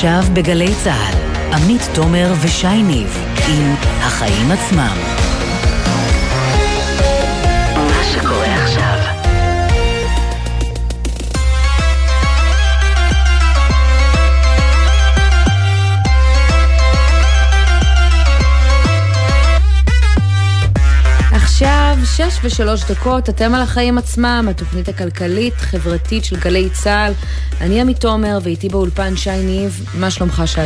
עכשיו בגלי צה"ל, עמית תומר ושי ניב עם החיים עצמם. שש ושלוש דקות, אתם על החיים עצמם, התוכנית הכלכלית-חברתית של גלי צה"ל. אני עמית תומר, ואיתי באולפן שי ניב. מה שלומך, שי?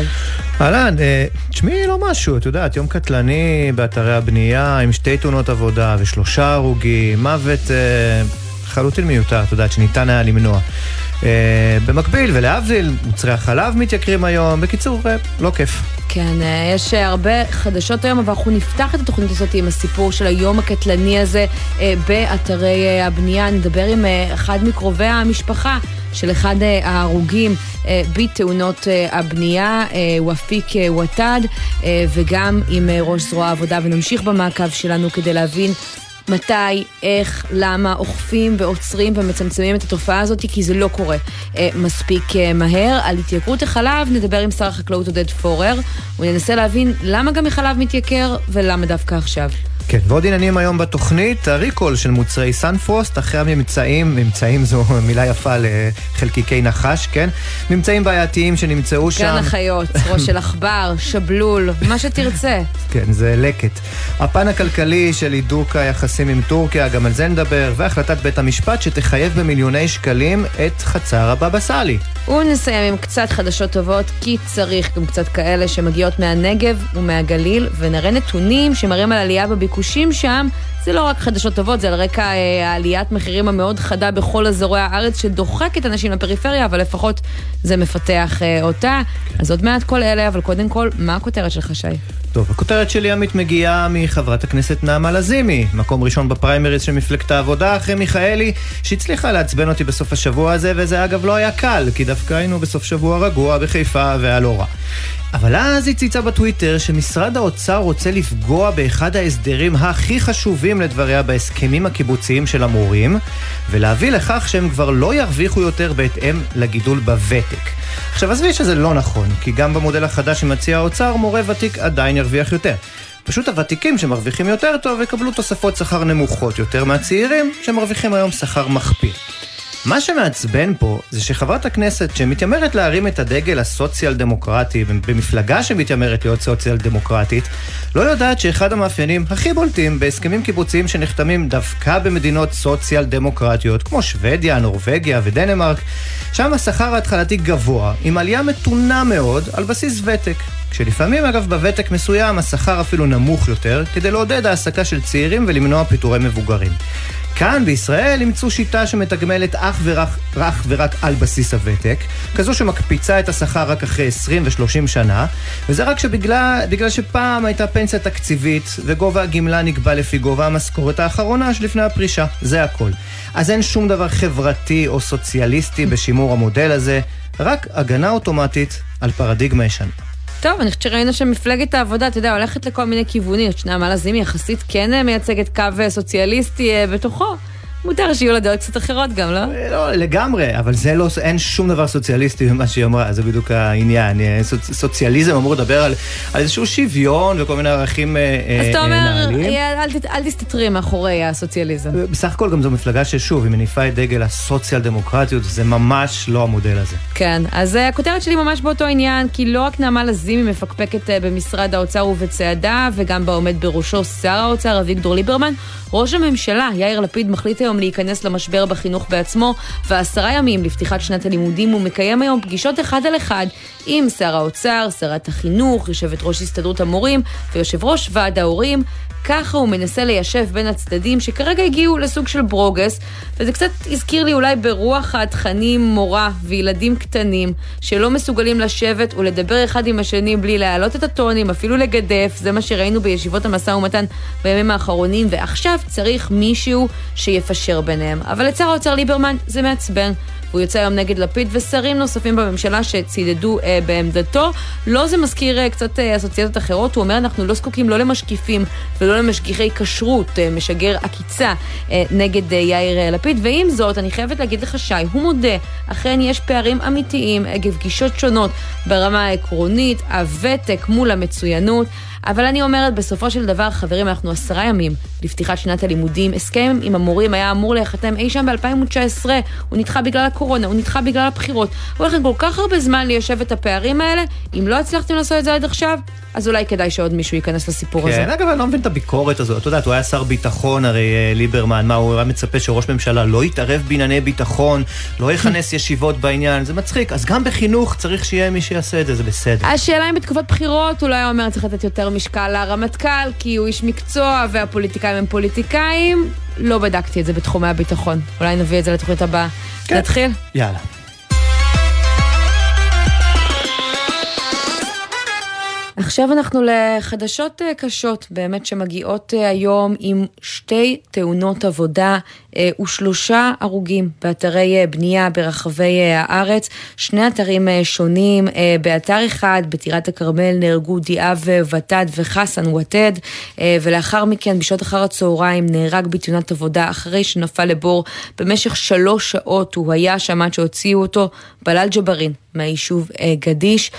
אהלן, אה, תשמעי, לא משהו, את יודעת, יום קטלני באתרי הבנייה, עם שתי תאונות עבודה ושלושה הרוגים, מוות אה, חלוטין מיותר, את יודעת, שניתן היה למנוע. אה, במקביל, ולהבדיל, מוצרי החלב מתייקרים היום. בקיצור, אה, לא כיף. כן, אה, יש הרבה חדשות היום, אבל אנחנו נפתח את התוכנית הזאת עם הסיפור של היום הקטלני הזה באתרי הבנייה. נדבר עם אחד מקרובי המשפחה של אחד ההרוגים בתאונות הבנייה, ופי וואטד, וגם עם ראש זרוע העבודה, ונמשיך במעקב שלנו כדי להבין מתי, איך, למה אוכפים ועוצרים ומצמצמים את התופעה הזאת, כי זה לא קורה אה, מספיק אה, מהר. על התייקרות החלב נדבר עם שר החקלאות עודד פורר, וננסה להבין למה גם החלב מתייקר ולמה דווקא עכשיו. כן, ועוד עניינים היום בתוכנית, הריקול של מוצרי סנפרוסט, אחרי הממצאים, ממצאים זו מילה יפה לחלקיקי נחש, כן? ממצאים בעייתיים שנמצאו שם. גן החיות, ראש של עכבר, שבלול, מה שתרצה. כן, זה לקט. הפן הכלכלי של הידוק היחסים עם טורקיה, גם על זה נדבר, והחלטת בית המשפט שתחייב במיליוני שקלים את חצר הבבא סאלי. ונסיים עם קצת חדשות טובות, כי צריך גם קצת כאלה שמגיעות מהנגב ומהגליל, ונראה נתונים שמראים על עלייה בביקושים שם. זה לא רק חדשות טובות, זה על רקע אה, העליית מחירים המאוד חדה בכל אזורי הארץ, שדוחקת אנשים לפריפריה, אבל לפחות זה מפתח אה, אותה. כן. אז עוד מעט כל אלה, אבל קודם כל, מה הכותרת שלך, שי? טוב, הכותרת שלי עמית מגיעה מחברת הכנסת נעמה לזימי, מקום ראשון בפריימריז של מפלגת העבודה אחרי מיכאלי, שהצליחה לעצבן אותי בסוף השבוע הזה, וזה אגב לא היה קל, כי דווקא היינו בסוף שבוע רגוע בחיפה והיה לא רע. אבל אז היא צייצה בטוויטר שמשרד האוצר רוצה לפגוע באחד ההסדרים הכי חשובים לדבריה בהסכמים הקיבוציים של המורים, ולהביא לכך שהם כבר לא ירוויחו יותר בהתאם לגידול בוותק. עכשיו עזבי שזה לא נכון, כי גם במודל החדש שמציע האוצר, מורה ותיק עדיין ירוויח יותר. פשוט הוותיקים שמרוויחים יותר טוב יקבלו תוספות שכר נמוכות יותר מהצעירים שמרוויחים היום שכר מכפיל. מה שמעצבן פה זה שחברת הכנסת שמתיימרת להרים את הדגל הסוציאל דמוקרטי במפלגה שמתיימרת להיות סוציאל דמוקרטית לא יודעת שאחד המאפיינים הכי בולטים בהסכמים קיבוציים שנחתמים דווקא במדינות סוציאל דמוקרטיות כמו שוודיה, נורבגיה ודנמרק שם השכר ההתחלתי גבוה עם עלייה מתונה מאוד על בסיס ותק כשלפעמים אגב בוותק מסוים השכר אפילו נמוך יותר כדי לעודד העסקה של צעירים ולמנוע פיטורי מבוגרים כאן בישראל אימצו שיטה שמתגמלת אך ורק, אך ורק על בסיס הוותק, כזו שמקפיצה את השכר רק אחרי 20 ו-30 שנה, וזה רק שבגלל בגלל שפעם הייתה פנסיה תקציבית, וגובה הגמלה נקבע לפי גובה המשכורת האחרונה שלפני הפרישה, זה הכל. אז אין שום דבר חברתי או סוציאליסטי בשימור המודל הזה, רק הגנה אוטומטית על פרדיגמה ישנה. טוב, אני חושבת שראינו שמפלגת העבודה, אתה יודע, הולכת לכל מיני כיוונים. שנעמה לזימי יחסית כן מייצגת קו סוציאליסטי אה, בתוכו. מותר שיהיו לה דעות קצת אחרות גם, לא? אה, לא, לגמרי, אבל זה לא, אין שום דבר סוציאליסטי במה שהיא אמרה, זה בדיוק העניין. אה, סוצ, סוציאליזם אמור לדבר על, על איזשהו שוויון וכל מיני ערכים נעלים. אז אתה אומר, אל, אל תסתתרי מאחורי הסוציאליזם. בסך הכל גם זו מפלגה ששוב, היא מניפה את דגל הסוציאל דמוקרטיות, זה ממש לא המודל הזה. כן, אז הכותרת שלי ממש באותו עניין, כי לא רק נעמה לזימי מפקפקת במשרד האוצר ובצעדה, וגם בעומד בראשו שר האוצר אביגדור ליברמן, ראש הממשלה יאיר לפיד מחליט היום להיכנס למשבר בחינוך בעצמו, ועשרה ימים לפתיחת שנת הלימודים הוא מקיים היום פגישות אחד על אחד עם שר האוצר, שרת החינוך, יושבת ראש הסתדרות המורים ויושב ראש ועד ההורים. ככה הוא מנסה ליישב בין הצדדים שכרגע הגיעו לסוג של ברוגס, וזה קצת הזכיר לי אולי ברוח התכנים מורה וילדים קטנים שלא מסוגלים לשבת ולדבר אחד עם השני בלי להעלות את הטונים, אפילו לגדף, זה מה שראינו בישיבות המשא ומתן בימים האחרונים, ועכשיו צריך מישהו שיפשר ביניהם. אבל שר האוצר ליברמן זה מעצבן. והוא יוצא היום נגד לפיד ושרים נוספים בממשלה שצידדו אה, בעמדתו. לא זה מזכיר אה, קצת אה, אסוציאציות אחרות, הוא אומר אנחנו לא זקוקים לא למשקיפים ולא למשגיחי כשרות, אה, משגר עקיצה אה, נגד אה, יאיר אה, לפיד, ועם זאת, אני חייבת להגיד לך שי, הוא מודה, אכן יש פערים אמיתיים עקב גישות שונות ברמה העקרונית, הוותק מול המצוינות. אבל אני אומרת, בסופו של דבר, חברים, אנחנו עשרה ימים לפתיחת שנת הלימודים. הסכם עם המורים היה אמור להיחתם אי שם ב-2019, הוא נדחה בגלל הקורונה, הוא נדחה בגלל הבחירות. הוא לכם כל כך הרבה זמן ליישב את הפערים האלה, אם לא הצלחתם לעשות את זה עד עכשיו, אז אולי כדאי שעוד מישהו ייכנס לסיפור כן, הזה. כן, אגב, אני לא מבין את הביקורת הזאת. את יודעת, הוא היה שר ביטחון, הרי אה, ליברמן, מה, הוא היה מצפה שראש ממשלה לא יתערב בענייני ביטחון, לא יכנס ישיבות בעניין, זה מצחיק. אז גם בחינוך צריך שיהיה מי שיעשה את זה, זה בסדר. השאלה אם בתקופת בחירות הוא אומר צריך לתת יותר משקל לרמטכ"ל, כי הוא איש מקצוע והפוליטיקאים הם פוליטיקאים. לא בדקתי את זה בתחומי הביטחון. אולי נביא את זה לתוכנית הבאה. כן. נתחיל? יאללה. עכשיו אנחנו לחדשות אה, קשות באמת שמגיעות אה, היום עם שתי תאונות עבודה ושלושה הרוגים באתרי בנייה ברחבי הארץ. שני אתרים שונים, באתר אחד בטירת הכרמל נהרגו דיאב ותד וחסן ותד ולאחר מכן בשעות אחר הצהריים נהרג בתאונת עבודה אחרי שנפל לבור במשך שלוש שעות. הוא היה שם עד שהוציאו אותו, בלל ג'בארין מהיישוב גדיש.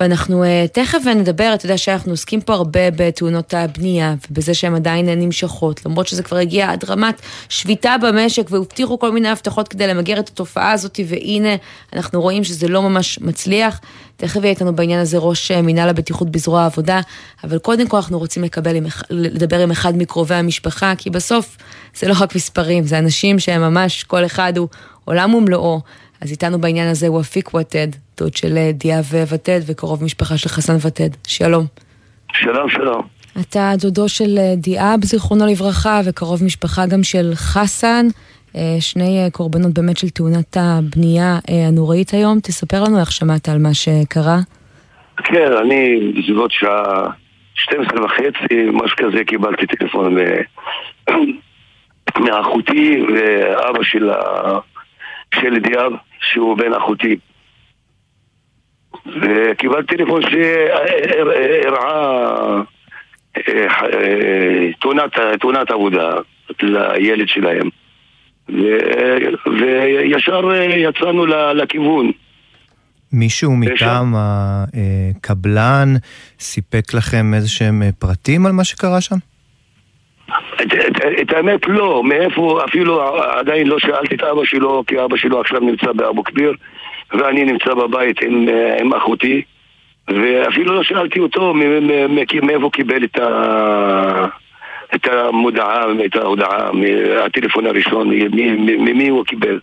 ואנחנו תכף נדבר, אתה יודע שאנחנו עוסקים פה הרבה בתאונות הבנייה ובזה שהן עדיין נמשכות למרות שזה כבר הגיע עד רמת שביתה במשק והבטיחו כל מיני הבטחות כדי למגר את התופעה הזאת והנה אנחנו רואים שזה לא ממש מצליח. תכף יהיה איתנו בעניין הזה ראש מינהל הבטיחות בזרוע העבודה, אבל קודם כל אנחנו רוצים לקבל עם, לדבר עם אחד מקרובי המשפחה, כי בסוף זה לא רק מספרים, זה אנשים שהם ממש, כל אחד הוא עולם ומלואו. אז איתנו בעניין הזה הוא אפיק ותד, דוד של דיאב ותד וקרוב משפחה של חסן ותד. שלום. שלום, שלום. אתה דודו של דיאב, זיכרונו לברכה, וקרוב משפחה גם של חסן. שני קורבנות באמת של תאונת הבנייה הנוראית היום. תספר לנו איך שמעת על מה שקרה. כן, אני בסביבות שעה 12 וחצי, משהו כזה, קיבלתי טלפון מאחותי ואבא של. של דיאב, שהוא בן אחותי. וקיבלתי טלפון שהראה תאונת עבודה לילד שלהם. וישר יצאנו לכיוון. מישהו מטעם הקבלן סיפק לכם איזה שהם פרטים על מה שקרה שם? את, את, את האמת לא, מאיפה, אפילו עדיין לא שאלתי את אבא שלו, כי אבא שלו עכשיו נמצא באבו כביר ואני נמצא בבית עם, עם אחותי ואפילו לא שאלתי אותו מאיפה קיבל את, ה, את המודעה, את ההודעה, מהטלפון הראשון, ממי הוא קיבל.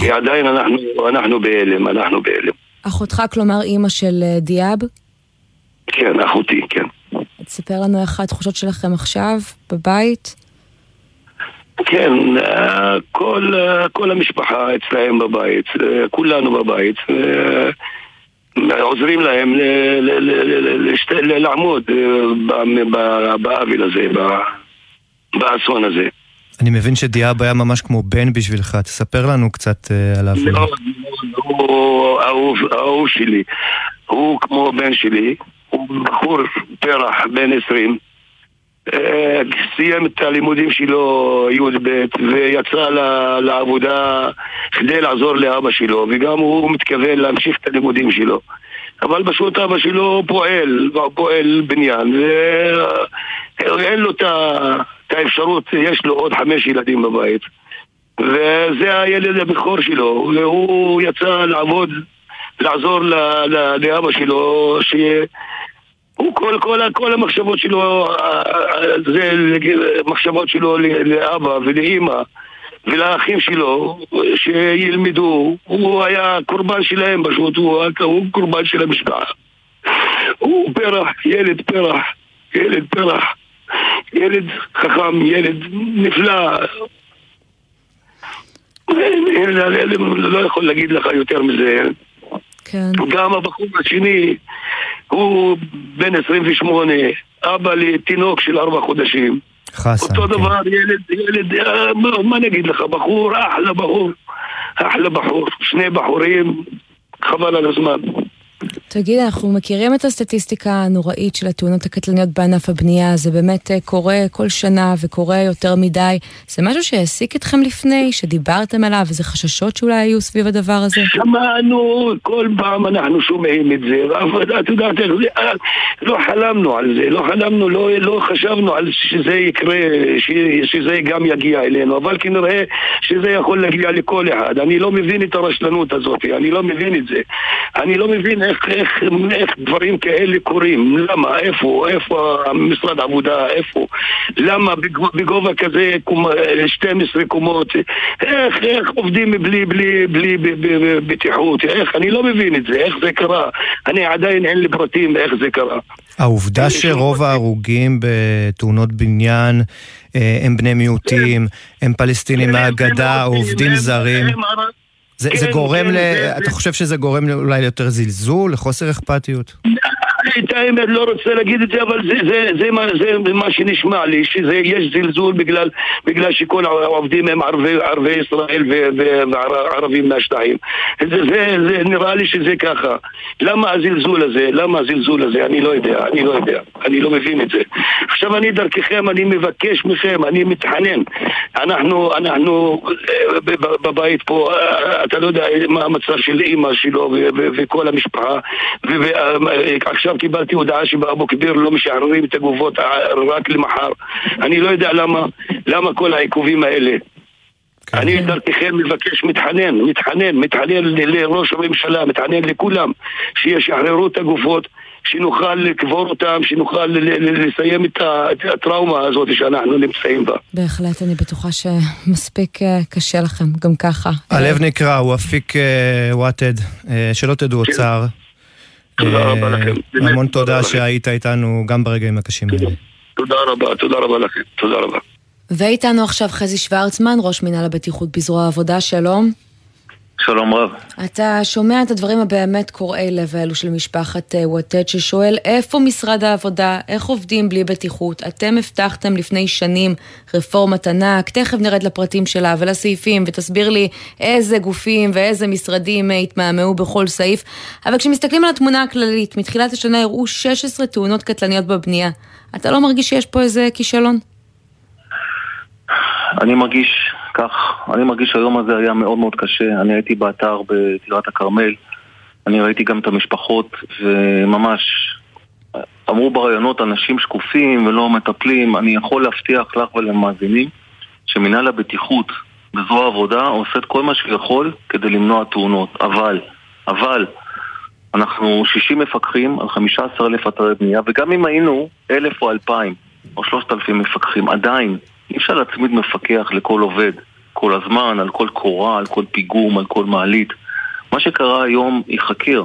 כי עדיין אנחנו, אנחנו בהלם, אנחנו בהלם. אחותך, כלומר אימא של דיאב? כן, אחותי, כן. תספר לנו איך התחושות שלכם עכשיו, בבית. כן, כל, כל המשפחה אצלהם בבית, כולנו בבית, עוזרים להם לעמוד בעוול הזה, באסון הזה. אני מבין שדיאב היה ממש כמו בן בשבילך, תספר לנו קצת עליו. לא, הוא אהוב שלי, הוא כמו בן שלי, הוא בחור פרח בן עשרים, סיים את הלימודים שלו י"ב ויצא לעבודה כדי לעזור לאבא שלו וגם הוא מתכוון להמשיך את הלימודים שלו. אבל פשוט אבא שלו פועל, פועל בניין ואין לו את האפשרות, יש לו עוד חמש ילדים בבית. וזה הילד הבכור שלו והוא יצא לעבוד, לעזור לאבא שלו שיהיה הוא כל, כל, כל המחשבות שלו, זה מחשבות שלו לאבא ולאימא ולאחים שלו שילמדו, הוא היה קורבן שלהם פשוט, הוא, הוא קורבן של המשפחה. הוא פרח, ילד פרח, ילד פרח, ילד חכם, ילד נפלא. לא יכול להגיד לך יותר מזה. כן. גם הבחור השני הוא בן 28, אבא לתינוק של ארבע חודשים. חסן, אותו כן. דבר, ילד, ילד, מה, מה נגיד לך, בחור, אחלה בחור. אחלה בחור, שני בחורים, חבל על הזמן. תגיד, אנחנו מכירים את הסטטיסטיקה הנוראית של התאונות הקטלניות בענף הבנייה, זה באמת אה, קורה כל שנה וקורה יותר מדי. זה משהו שהעסיק אתכם לפני, שדיברתם עליו, איזה חששות שאולי היו סביב הדבר הזה? שמענו, כל פעם אנחנו שומעים את זה, אבל את יודעת איך זה, לא חלמנו על זה, לא חלמנו, לא, לא חשבנו על שזה יקרה, שזה גם יגיע אלינו, אבל כנראה שזה יכול להגיע לכל אחד. אני לא מבין את הרשלנות הזאת, אני לא מבין את זה. אני לא מבין איך... איך, איך דברים כאלה קורים, למה, איפה, איפה משרד עבודה, איפה, למה בגובה כזה 12 קומות, איך, איך עובדים בלי, בלי, בלי בטיחות, איך, אני לא מבין את זה, איך זה קרה, אני עדיין אין לי פרטים איך זה קרה. העובדה שרוב ההרוגים בתאונות בניין אה, הם בני מיעוטים, הם פלסטינים מהגדה, עובדים זרים. זה, כן, זה גורם כן, ל... זה, אתה זה... חושב שזה גורם אולי ליותר זלזול, לחוסר אכפתיות? את האמת, לא רוצה להגיד את זה, אבל זה, זה, זה, מה, זה מה שנשמע לי, שיש זלזול בגלל, בגלל שכל העובדים הם ערבי, ערבי ישראל וערבים מהשטחים. זה, זה, זה נראה לי שזה ככה. למה הזלזול הזה? למה הזלזול הזה? אני לא יודע, אני לא יודע. אני לא מבין את זה. עכשיו אני דרככם, אני מבקש מכם, אני מתחנן. אנחנו, אנחנו אה, בבית פה, אה, אתה לא יודע מה המצב של אימא שלו וכל המשפחה, ועכשיו קיבלתי הודעה שבאבו כביר לא משחררים את הגופות רק למחר. אני לא יודע למה, למה כל העיכובים האלה. כן. אני דרככם מבקש, מתחנן, מתחנן, מתחנן לראש הממשלה, מתחנן לכולם, שישחררו את הגופות, שנוכל לקבור אותם, שנוכל לסיים את הטראומה הזאת שאנחנו נמצאים בה. בהחלט, אני בטוחה שמספיק אה, קשה לכם, גם ככה. הלב נקרע, הוא אפיק אה, וואטד, אה, שלא תדעו עוד כן. צער. תודה רבה לכם. המון תודה שהיית איתנו גם ברגעים הקשים האלה. תודה רבה, תודה רבה לכם, תודה רבה. ואיתנו עכשיו חזי שוורצמן, ראש מינהל הבטיחות בזרוע העבודה, שלום. שלום רב. אתה שומע את הדברים הבאמת קורעי לב האלו של משפחת אה, וואטד ששואל איפה משרד העבודה, איך עובדים בלי בטיחות? אתם הבטחתם לפני שנים רפורמת ענק, תכף נרד לפרטים שלה ולסעיפים ותסביר לי איזה גופים ואיזה משרדים אה, התמהמהו בכל סעיף, אבל כשמסתכלים על התמונה הכללית, מתחילת השנה הראו 16 תאונות קטלניות בבנייה. אתה לא מרגיש שיש פה איזה כישלון? אני מרגיש כך, אני מרגיש שהיום הזה היה מאוד מאוד קשה. אני הייתי באתר בטירת הכרמל, אני ראיתי גם את המשפחות, וממש אמרו ברעיונות אנשים שקופים ולא מטפלים. אני יכול להבטיח לך ולמאזינים שמנהל הבטיחות בזרוע העבודה עושה את כל מה שהוא יכול כדי למנוע תאונות. אבל, אבל, אנחנו 60 מפקחים על 15,000 אתרי בנייה, וגם אם היינו 1,000 או 2,000 או 3,000 מפקחים, עדיין אי אפשר להצמיד מפקח לכל עובד כל הזמן, על כל קורה, על כל פיגום, על כל מעלית. מה שקרה היום ייחקר.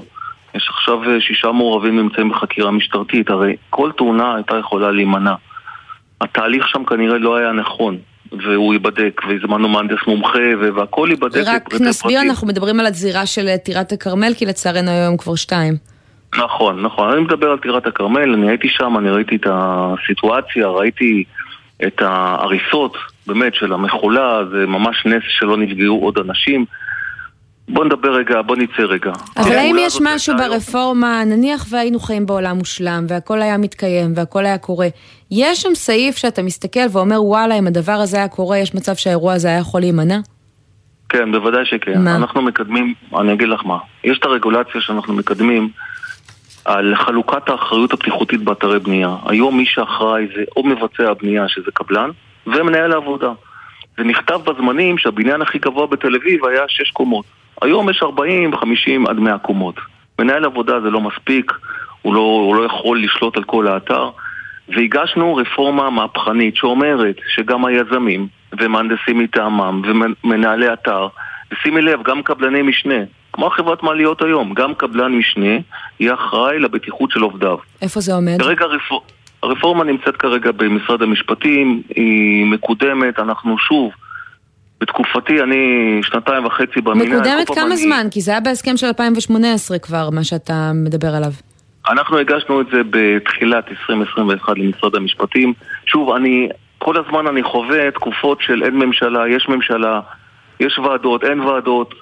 יש עכשיו אה, שישה מעורבים נמצאים בחקירה משטרתית, הרי כל תאונה הייתה יכולה להימנע. התהליך שם כנראה לא היה נכון, והוא ייבדק, והזמנו מהנדס מומחה, והכל ייבדק. רק נסביר, אנחנו מדברים על הזירה של אה, טירת הכרמל, כי לצערנו היום כבר שתיים. נכון, נכון. אני מדבר על טירת הכרמל, אני הייתי שם, אני ראיתי את הסיטואציה, ראיתי את ההריסות, באמת, של המכולה, זה ממש נס שלא נפגעו עוד אנשים. בוא נדבר רגע, בוא נצא רגע. אבל האם יש משהו ברפורמה, נניח והיינו חיים בעולם מושלם, והכל היה מתקיים, והכל היה קורה, יש שם סעיף שאתה מסתכל ואומר, וואלה, אם הדבר הזה היה קורה, יש מצב שהאירוע הזה היה יכול להימנע? כן, בוודאי שכן. מה? אנחנו מקדמים, אני אגיד לך מה, יש את הרגולציה שאנחנו מקדמים על חלוקת האחריות הבטיחותית באתרי בנייה. היום מי שאחראי זה או מבצע הבנייה, שזה קבלן, ומנהל העבודה. זה נכתב בזמנים שהבניין הכי גבוה בתל אביב היה 6 קומות. היום יש 40, 50 עד 100 קומות. מנהל עבודה זה לא מספיק, הוא לא, הוא לא יכול לשלוט על כל האתר. והגשנו רפורמה מהפכנית שאומרת שגם היזמים ומהנדסים מטעמם ומנהלי אתר, ושימי לב, גם קבלני משנה, כמו החברת מעליות היום, גם קבלן משנה יהיה אחראי לבטיחות של עובדיו. איפה זה עומד? כרגע רפור... הרפורמה נמצאת כרגע במשרד המשפטים, היא מקודמת, אנחנו שוב, בתקופתי, אני שנתיים וחצי במינהל. מקודמת כמה אני... זמן? כי זה היה בהסכם של 2018 כבר, מה שאתה מדבר עליו. אנחנו הגשנו את זה בתחילת 2021 למשרד המשפטים. שוב, אני, כל הזמן אני חווה תקופות של אין ממשלה, יש ממשלה. יש ועדות, אין ועדות.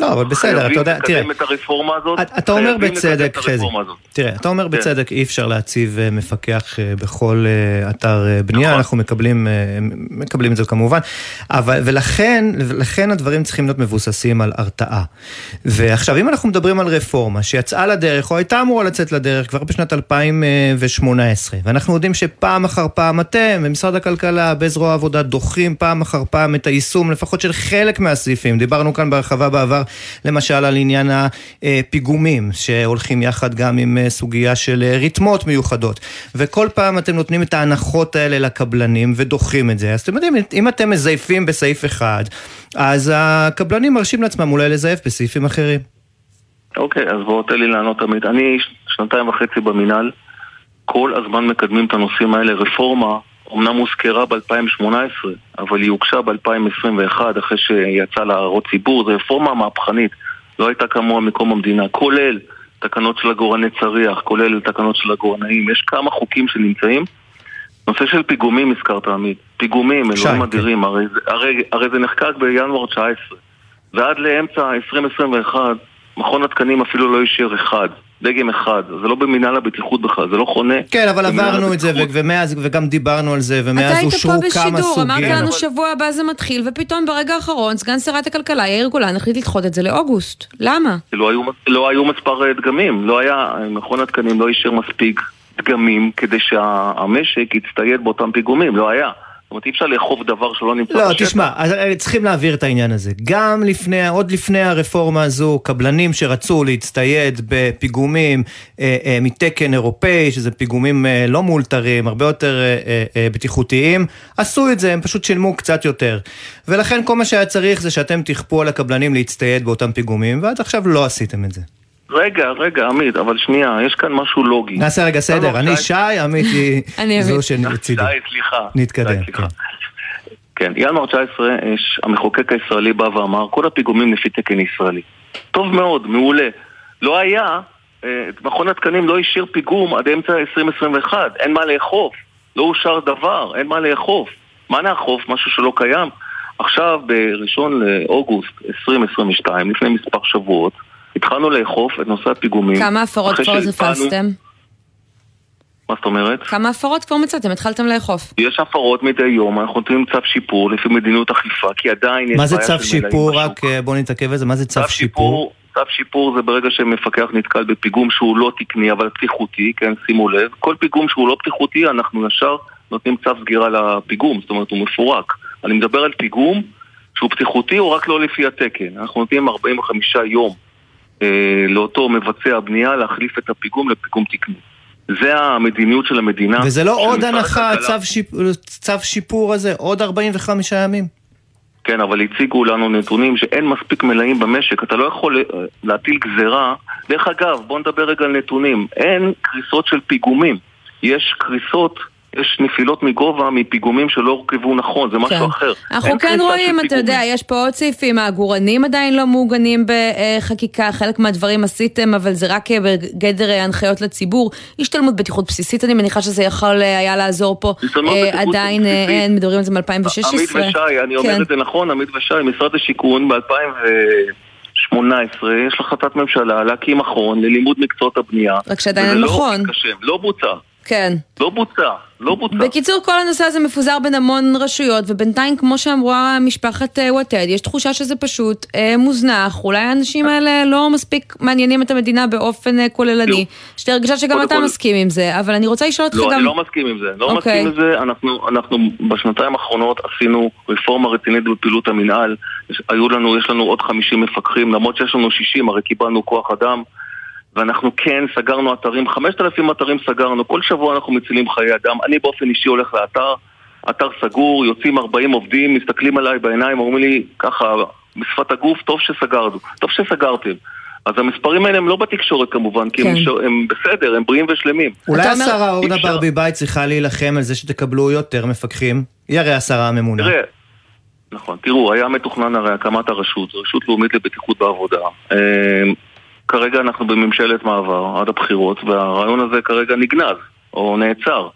לא, אבל בסדר, אתה יודע, תראה. חייבים לקדם את הרפורמה הזאת. אתה אומר בצדק, חזי. תראה, אתה אומר כן. בצדק, אי אפשר להציב אה, מפקח אה, בכל אה, אתר בנייה, נכון. אנחנו מקבלים, מקבלים את זה כמובן, אבל, ולכן, ולכן הדברים צריכים להיות מבוססים על הרתעה. ועכשיו, אם אנחנו מדברים על רפורמה שיצאה לדרך, או הייתה אמורה לצאת לדרך כבר בשנת 2018, ואנחנו יודעים שפעם אחר פעם אתם, במשרד הכלכלה, בזרוע העבודה, דוחים פעם אחר פעם את היישום, לפחות של חלק מהסעיפים. דיברנו כאן בהרחבה בעבר, למשל על עניין הפיגומים, שהולכים יחד גם עם אה, סוגיה של אה, רתמות מיוחדות. וכל פעם אתם נותנים את ההנחות האלה לקבלנים ודוחים את זה. אז אתם יודעים, אם אתם מזייפים בסעיף אחד, אז הקבלנים מרשים לעצמם אולי לזייף בסעיפים אחרים. אוקיי, אז בואו תן לי לענות תמיד. אני שנתיים וחצי במינהל, כל הזמן מקדמים את הנושאים האלה. רפורמה, אמנם הוזכרה ב-2018, אבל היא הוגשה ב-2021 אחרי שיצאה להערות ציבור. זו רפורמה מהפכנית, לא הייתה כמוה מקום המדינה, כולל תקנות של עגורני צריח, כולל תקנות של עגורנאים. יש כמה חוקים שנמצאים. נושא של פיגומים הזכרת עמית. פיגומים, אלוהים אדירים, הרי, הרי, הרי זה נחקק בינואר 19 ועד לאמצע 2021 מכון התקנים אפילו לא אישר אחד, דגם אחד, זה לא במינהל הבטיחות בכלל, זה לא חונה. כן, אבל עברנו את זה, ומאז, וגם דיברנו על זה, ומאז אושרו כמה סוגים. אתה היית פה בשידור, אמרת לנו שבוע הבא זה מתחיל, ופתאום ברגע האחרון סגן שרת הכלכלה יאיר גולן החליט לדחות את זה לאוגוסט. למה? לא היו, לא היו מספר דגמים, לא היה, מכון התקנים לא אישר מספיק דגמים כדי שהמשק יצטייד באותם פיגומים, לא היה. אומרת, אי אפשר לאכוף דבר שלא נמצא בשטח. לא, תשמע, צריכים להעביר את העניין הזה. גם לפני, עוד לפני הרפורמה הזו, קבלנים שרצו להצטייד בפיגומים אה, אה, מתקן אירופאי, שזה פיגומים אה, לא מאולתרים, הרבה יותר אה, אה, בטיחותיים, עשו את זה, הם פשוט שילמו קצת יותר. ולכן כל מה שהיה צריך זה שאתם תכפו על הקבלנים להצטייד באותם פיגומים, ועד עכשיו לא עשיתם את זה. רגע, רגע, עמית, אבל שנייה, יש כאן משהו לוגי. נעשה רגע סדר, אני שי, עמית היא זו שלצידי. שי, סליחה. נתקדם, כן. כן, ינואר 19, המחוקק הישראלי בא ואמר, כל הפיגומים לפי תקן ישראלי. טוב מאוד, מעולה. לא היה, מכון התקנים לא השאיר פיגום עד אמצע 2021, אין מה לאכוף. לא אושר דבר, אין מה לאכוף. מה נאכוף? משהו שלא קיים? עכשיו, בראשון לאוגוסט 2022, לפני מספר שבועות, התחלנו לאכוף את נושא הפיגומים. כמה הפרות כבר תפסתם? מה זאת אומרת? כמה הפרות כבר מצאתם? התחלתם לאכוף. יש הפרות מדי יום, אנחנו נותנים צו שיפור לפי מדיניות אכיפה, כי עדיין יש מה זה צו שיפור? רק בוא נתעכב על זה, מה זה צו שיפור? צו שיפור זה ברגע שמפקח נתקל בפיגום שהוא לא תקני אבל בטיחותי, כן, שימו לב. כל פיגום שהוא לא בטיחותי, אנחנו ישר נותנים צו סגירה לפיגום, זאת אומרת הוא מפורק. אני מדבר על פיגום שהוא בטיחותי או רק לא לפי התקן. אנחנו נותנים 45 יום לאותו מבצע בנייה להחליף את הפיגום לפיגום תקני. זה המדיניות של המדינה. וזה לא עוד הנחה, צו, שיפ... צו שיפור הזה, עוד 45 ימים? כן, אבל הציגו לנו נתונים שאין מספיק מלאים במשק, אתה לא יכול להטיל גזרה. דרך אגב, בוא נדבר רגע על נתונים. אין קריסות של פיגומים, יש קריסות יש נפילות מגובה מפיגומים שלא הורכבו נכון, זה משהו כן. אחר. אנחנו כן רואים, אתה יודע, יש פה עוד סעיפים, העגורנים עדיין לא מעוגנים בחקיקה, חלק מהדברים עשיתם, אבל זה רק בגדר הנחיות לציבור. השתלמות בטיחות בסיסית, אני מניחה שזה יכול היה לעזור פה. עדיין אין, מדברים על זה מ-2016. עמית ושי, אני אומר את זה נכון, עמית ושי, משרד השיכון ב-2018, יש החלטת ממשלה להקים מכון ללימוד מקצועות הבנייה. רק שעדיין אין מכון. לא בוצע. כן. לא בוצע, לא בוצע. בקיצור, כל הנושא הזה מפוזר בין המון רשויות, ובינתיים, כמו שאמרה משפחת וואטד, יש תחושה שזה פשוט אה, מוזנח. אולי האנשים האלה לא מספיק מעניינים את המדינה באופן אה, כוללני. יש לי הרגשה שגם אתה כל... מסכים עם זה, אבל אני רוצה לשאול אותך לא, גם... לא, אני לא מסכים עם זה. לא okay. מסכים עם זה. אנחנו, אנחנו בשנתיים האחרונות עשינו רפורמה רצינית בפעילות המינהל. היו לנו, יש לנו עוד 50 מפקחים, למרות שיש לנו 60, הרי קיבלנו כוח אדם. ואנחנו כן סגרנו אתרים, 5,000 אתרים סגרנו, כל שבוע אנחנו מצילים חיי אדם. אני באופן אישי הולך לאתר, אתר סגור, יוצאים 40 עובדים, מסתכלים עליי בעיניים, אומרים לי ככה, בשפת הגוף, טוב שסגרנו, טוב שסגרתם. אז המספרים האלה הם לא בתקשורת כמובן, כי כן. הם, ש... הם בסדר, הם בריאים ושלמים. אולי השרה אורנה ברביבאי צריכה להילחם על זה שתקבלו יותר מפקחים? היא הרי השרה הממונה. תראה, נכון, תראו, היה מתוכנן הרי הקמת הרשות, רשות לאומית לבטיחות בעבודה. כרגע אנחנו בממשלת מעבר עד הבחירות, והרעיון הזה כרגע נגנז, או נעצר.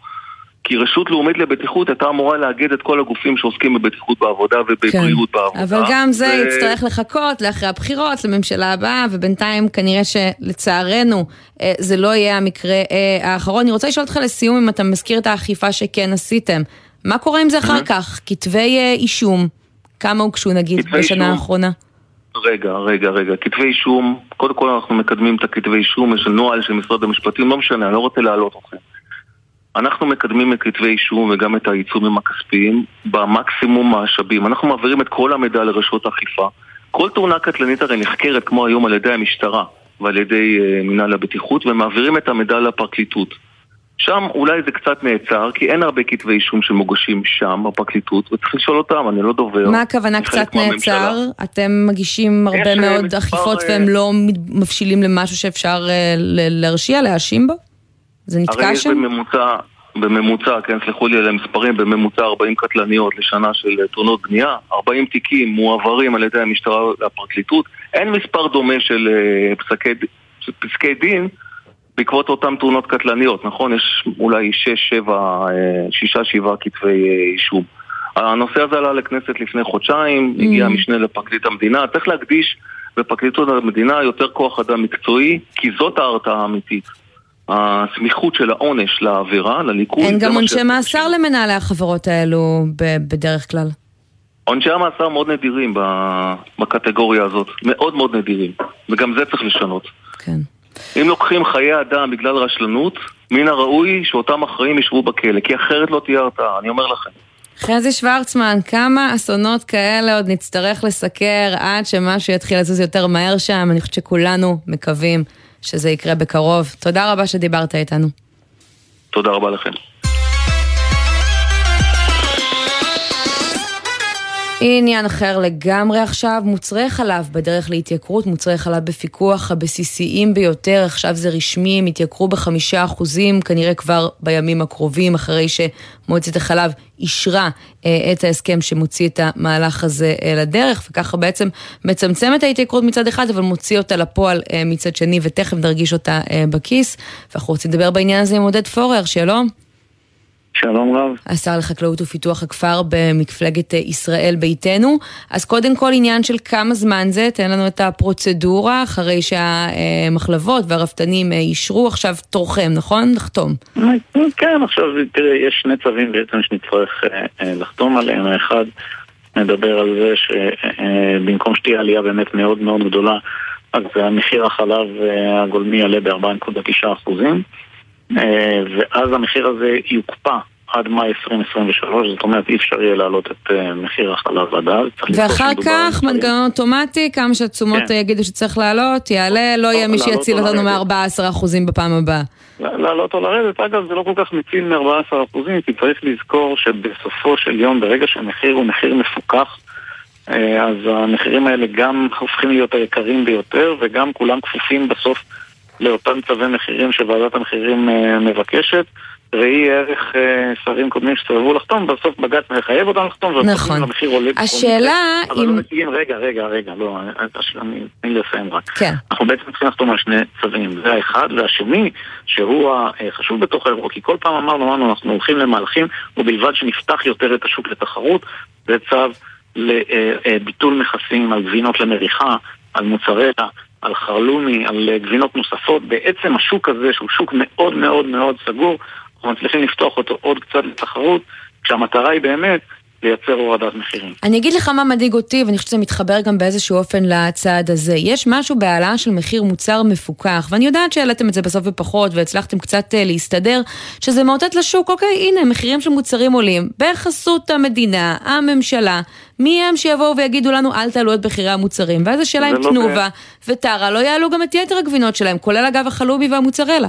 כי רשות לאומית לבטיחות הייתה אמורה לאגד את כל הגופים שעוסקים בבטיחות בעבודה ובבריאות כן. בעבודה. אבל גם זה ו- יצטרך לחכות לאחרי הבחירות, לממשלה הבאה, ובינתיים כנראה שלצערנו אה, זה לא יהיה המקרה אה, האחרון. אני רוצה לשאול אותך לסיום אם אתה מזכיר את האכיפה שכן עשיתם. מה קורה עם זה אחר כך? כתבי אה, אישום, כמה הוגשו נגיד בשנה? האחרונה? רגע, רגע, רגע. כתבי אישום, קודם כל אנחנו מקדמים את הכתבי אישום, יש נוהל של משרד המשפטים, לא משנה, אני לא רוצה להעלות אתכם. אנחנו מקדמים את כתבי אישום וגם את העיצומים הכספיים במקסימום משאבים. אנחנו מעבירים את כל המידע לרשות האכיפה. כל תאונה קטלנית הרי נחקרת כמו היום על ידי המשטרה ועל ידי uh, מנהל הבטיחות ומעבירים את המידע לפרקליטות. שם אולי זה קצת נעצר, כי אין הרבה כתבי אישום שמוגשים שם, בפרקליטות, וצריך לשאול אותם, אני לא דובר. מה הכוונה קצת. נעצר? אתם מגישים הרבה יש, מאוד אכיפות אה, והם לא מבשילים למשהו שאפשר אה, להרשיע, להאשים בו? זה הרי נתקע שם? בממוצע, בממוצע, כן, סלחו לי על המספרים, בממוצע 40 קטלניות לשנה של אה, תאונות בנייה, 40 תיקים מועברים על ידי המשטרה לפרקליטות, אין מספר דומה של אה, פסקי, של פסקי דין בעקבות אותן תאונות קטלניות, נכון? יש אולי 6-7, 6-7 כתבי אה, אישום. הנושא הזה עלה לכנסת לפני חודשיים, Mm. הגיע המשנה לפרקליט המדינה, צריך להקדיש בפרקליטות המדינה יותר כוח אדם מקצועי, כי זאת ההרתעה האמיתית. הסמיכות של העונש לעבירה, לליכוד. אין גם עונשי מאסר. למנהלי החברות האלו בדרך כלל. עונשי המאסר מאוד נדירים בקטגוריה הזאת, מאוד מאוד נדירים, וגם זה צריך לשנות. כן. אם לוקחים חיי אדם בגלל רשלנות, מן הראוי שאותם אחראים ישבו בכלא, כי אחרת לא תהיה הרתעה, אני אומר לכם. חזי שוורצמן, כמה אסונות כאלה עוד נצטרך לסקר עד שמשהו יתחיל לזוז יותר מהר שם? אני חושבת שכולנו מקווים שזה יקרה בקרוב. תודה רבה שדיברת איתנו. תודה רבה לכם. עניין אחר לגמרי עכשיו, מוצרי חלב בדרך להתייקרות, מוצרי חלב בפיקוח הבסיסיים ביותר, עכשיו זה רשמי, הם התייקרו בחמישה אחוזים, כנראה כבר בימים הקרובים, אחרי שמועצת החלב אישרה אה, את ההסכם שמוציא את המהלך הזה אה, לדרך, וככה בעצם מצמצם את ההתייקרות מצד אחד, אבל מוציא אותה לפועל אה, מצד שני, ותכף נרגיש אותה אה, בכיס. ואנחנו רוצים לדבר בעניין הזה עם עודד פורר, שלום. שלום רב. השר לחקלאות ופיתוח הכפר במפלגת אה, ישראל ביתנו. אז קודם כל עניין של כמה זמן זה, תן לנו את הפרוצדורה, אחרי שהמחלבות והרפתנים אה, אישרו, עכשיו תורכם, נכון? לחתום. כן, עכשיו תראה, יש שני צווים בעצם שנצטרך אה, אה, לחתום עליהם. האחד מדבר על זה שבמקום שתהיה עלייה באמת מאוד מאוד גדולה, אז המחיר החלב אה, הגולמי יעלה ב-4.9 אחוזים, אה, ואז המחיר הזה יוקפא. עד מאי 2023, זאת אומרת אי אפשר יהיה להעלות את אה, מחיר החלב עד אז. ואחר כך מנגנון אוטומטי, כמה שהתשומות כן. אה, יגידו שצריך לעלות, יעלה, לא יהיה מי לעלות שיציל או אותנו לרדת. מ-14% בפעם הבאה. לעלות או לרדת, אגב זה לא כל כך מציל מ-14% כי צריך לזכור שבסופו של יום, ברגע שהמחיר הוא מחיר מפוקח, אה, אז המחירים האלה גם הופכים להיות היקרים ביותר וגם כולם כפופים בסוף לאותם צווי מחירים שוועדת המחירים אה, מבקשת. ראי ערך אה, שרים קודמים שסרבו לחתום, בסוף בג"ץ מחייב אותם לחתום, נכון. המחיר עולה השאלה מקרה, אבל לא אם... מציגים, רגע, רגע, רגע, לא, אני- אני- תני לי לסיים רק. כן. אנחנו בעצם צריכים לחתום על שני צווים, זה האחד, והשני, שהוא החשוב בתוך האירוע, כי כל פעם אמרנו, אמרנו, אנחנו הולכים למהלכים, ובלבד שנפתח יותר את השוק לתחרות, זה צו לביטול מכסים על גבינות למריחה, על מוצרלה, על חרלומי, על אה, גבינות נוספות. בעצם השוק הזה, שהוא שוק מאוד מאוד מאוד סגור, אנחנו מצליחים לפתוח אותו עוד קצת לתחרות, כשהמטרה היא באמת לייצר הורדת מחירים. אני אגיד לך מה מדאיג אותי, ואני חושבת שזה מתחבר גם באיזשהו אופן לצעד הזה. יש משהו בהעלאה של מחיר מוצר מפוקח, ואני יודעת שהעליתם את זה בסוף בפחות, והצלחתם קצת אה, להסתדר, שזה מאותת לשוק, אוקיי, הנה, מחירים של מוצרים עולים, בחסות המדינה, הממשלה, מי הם שיבואו ויגידו לנו, אל תעלו את מחירי המוצרים? ואז השאלה אם לא תנובה וטרה לא יעלו גם את יתר הגבינות שלהם, כולל אגב החלומי והמוצרלה.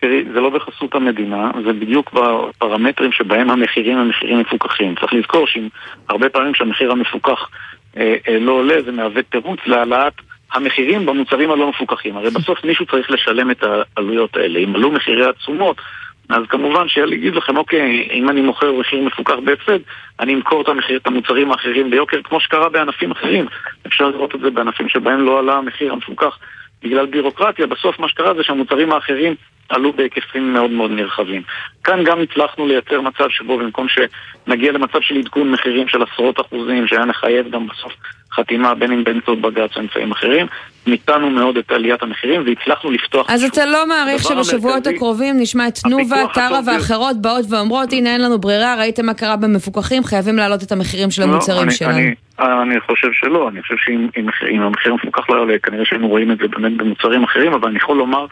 תראי, זה לא בחסות המדינה, זה בדיוק בפרמטרים שבהם המחירים הם מחירים מפוקחים. צריך לזכור שאם הרבה פעמים כשהמחיר המפוקח אה, אה, לא עולה, זה מהווה תירוץ להעלאת המחירים במוצרים הלא מפוקחים. הרי בסוף מישהו צריך לשלם את העלויות האלה. אם עלו מחירי התשומות, אז כמובן שיגיד לכם, אוקיי, אם אני מוכר מחיר מפוקח בהפסד, אני אמכור את, המחיר, את המוצרים האחרים ביוקר, כמו שקרה בענפים אחרים. אפשר לראות את זה בענפים שבהם לא עלה המחיר המפוקח בגלל בירוקרטיה, בסוף מה שקרה זה שהמוצרים האחרים עלו בהיקפים מאוד מאוד נרחבים. כאן גם הצלחנו לייצר מצב שבו במקום שנגיע למצב של עדכון מחירים של עשרות אחוזים, שהיה מחייב גם בסוף חתימה בין אם באמצעות בג"ץ או אמצעים אחרים, ניתנו מאוד את עליית המחירים והצלחנו לפתוח... אז אתה לא מעריך שבשבועות הקרובים נשמע את תנובה, טרה ואחרות באות ואומרות, הנה אין לנו ברירה, ראיתם מה קרה במפוקחים, חייבים להעלות את המחירים של לא, המוצרים שלנו. אני חושב שלא, אני חושב שאם המחיר המפוקח לא יעלה, כנראה שהיינו רואים את זה באמת במוצרים אחרים, אבל אני יכול לומר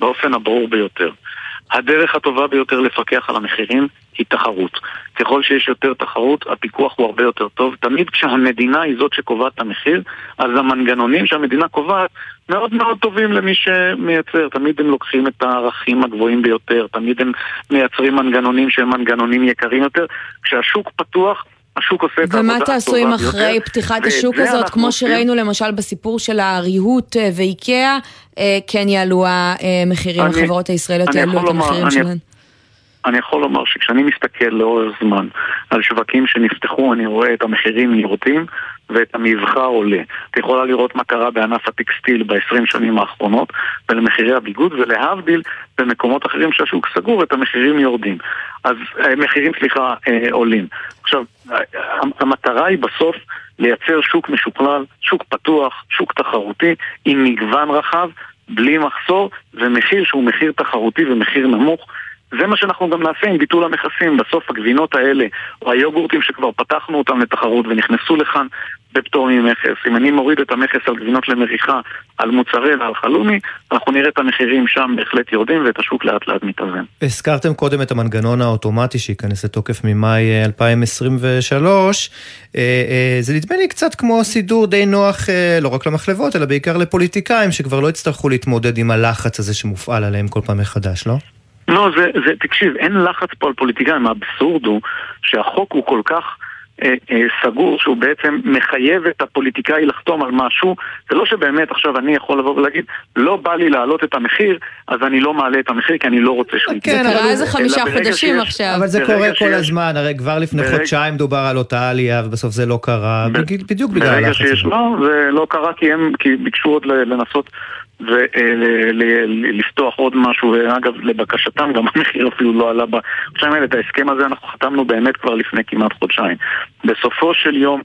באופן הברור ביותר. הדרך הטובה ביותר לפקח על המחירים היא תחרות. ככל שיש יותר תחרות, הפיקוח הוא הרבה יותר טוב. תמיד כשהמדינה היא זאת שקובעת את המחיר, אז המנגנונים שהמדינה קובעת מאוד מאוד טובים למי שמייצר. תמיד הם לוקחים את הערכים הגבוהים ביותר, תמיד הם מייצרים מנגנונים שהם מנגנונים יקרים יותר. כשהשוק פתוח, השוק עושה את העבודה הטובה ביותר. ומה תעשו אם אחרי פתיחת השוק הזאת, כמו שראינו למשל בסיפור של הריהוט אה, ואיקאה, אה, כן יעלו המחירים, החברות הישראליות יעלו את המחירים שלהן? אני יכול לומר שכשאני מסתכל לאורך זמן על שווקים שנפתחו, אני רואה את המחירים יורדים ואת המבחר עולה. את יכולה לראות מה קרה בענף הטקסטיל ב-20 שנים האחרונות ולמחירי הביגוד, ולהבדיל, במקומות אחרים שהשוק סגור, את המחירים יורדים. אז אה, מחירים, סליחה, אה, עולים. עכשיו, המטרה היא בסוף לייצר שוק משוכלל, שוק פתוח, שוק תחרותי, עם מגוון רחב, בלי מחסור, ומחיר שהוא מחיר תחרותי ומחיר נמוך. זה מה שאנחנו גם נעשה עם ביטול המכסים. בסוף הגבינות האלה, או היוגורטים שכבר פתחנו אותם לתחרות ונכנסו לכאן בפטור ממכס, אם אני מוריד את המכס על גבינות למריחה, על מוצרי ועל חלומי, אנחנו נראה את המחירים שם בהחלט יורדים ואת השוק לאט לאט מתאזן. הזכרתם קודם את המנגנון האוטומטי שייכנס לתוקף ממאי 2023. אה, אה, זה נדמה לי קצת כמו סידור די נוח אה, לא רק למחלבות, אלא בעיקר לפוליטיקאים שכבר לא יצטרכו להתמודד עם הלחץ הזה שמופעל עליהם כל פעם מחדש, לא? לא, זה, זה, תקשיב, אין לחץ פה על פוליטיקאים, האבסורד הוא שהחוק הוא כל כך אה, אה, סגור שהוא בעצם מחייב את הפוליטיקאי לחתום על משהו זה לא שבאמת עכשיו אני יכול לבוא ולהגיד לא בא לי להעלות את המחיר אז אני לא מעלה את המחיר כי אני לא רוצה שהוא יקרה. כן, זה קרה איזה חמישה חודשים עכשיו. אבל זה קורה כל הזמן, הרי כבר לפני חודשיים דובר על אותה עלייה ובסוף זה לא קרה, בדיוק בגלל הלחץ הזה. לא, זה לא קרה כי ביקשו עוד לנסות ולפתוח עוד משהו, ואגב, לבקשתם גם המחיר אפילו לא עלה בחודשיים האלה, את ההסכם הזה אנחנו חתמנו באמת כבר לפני כמעט חודשיים. בסופו של יום,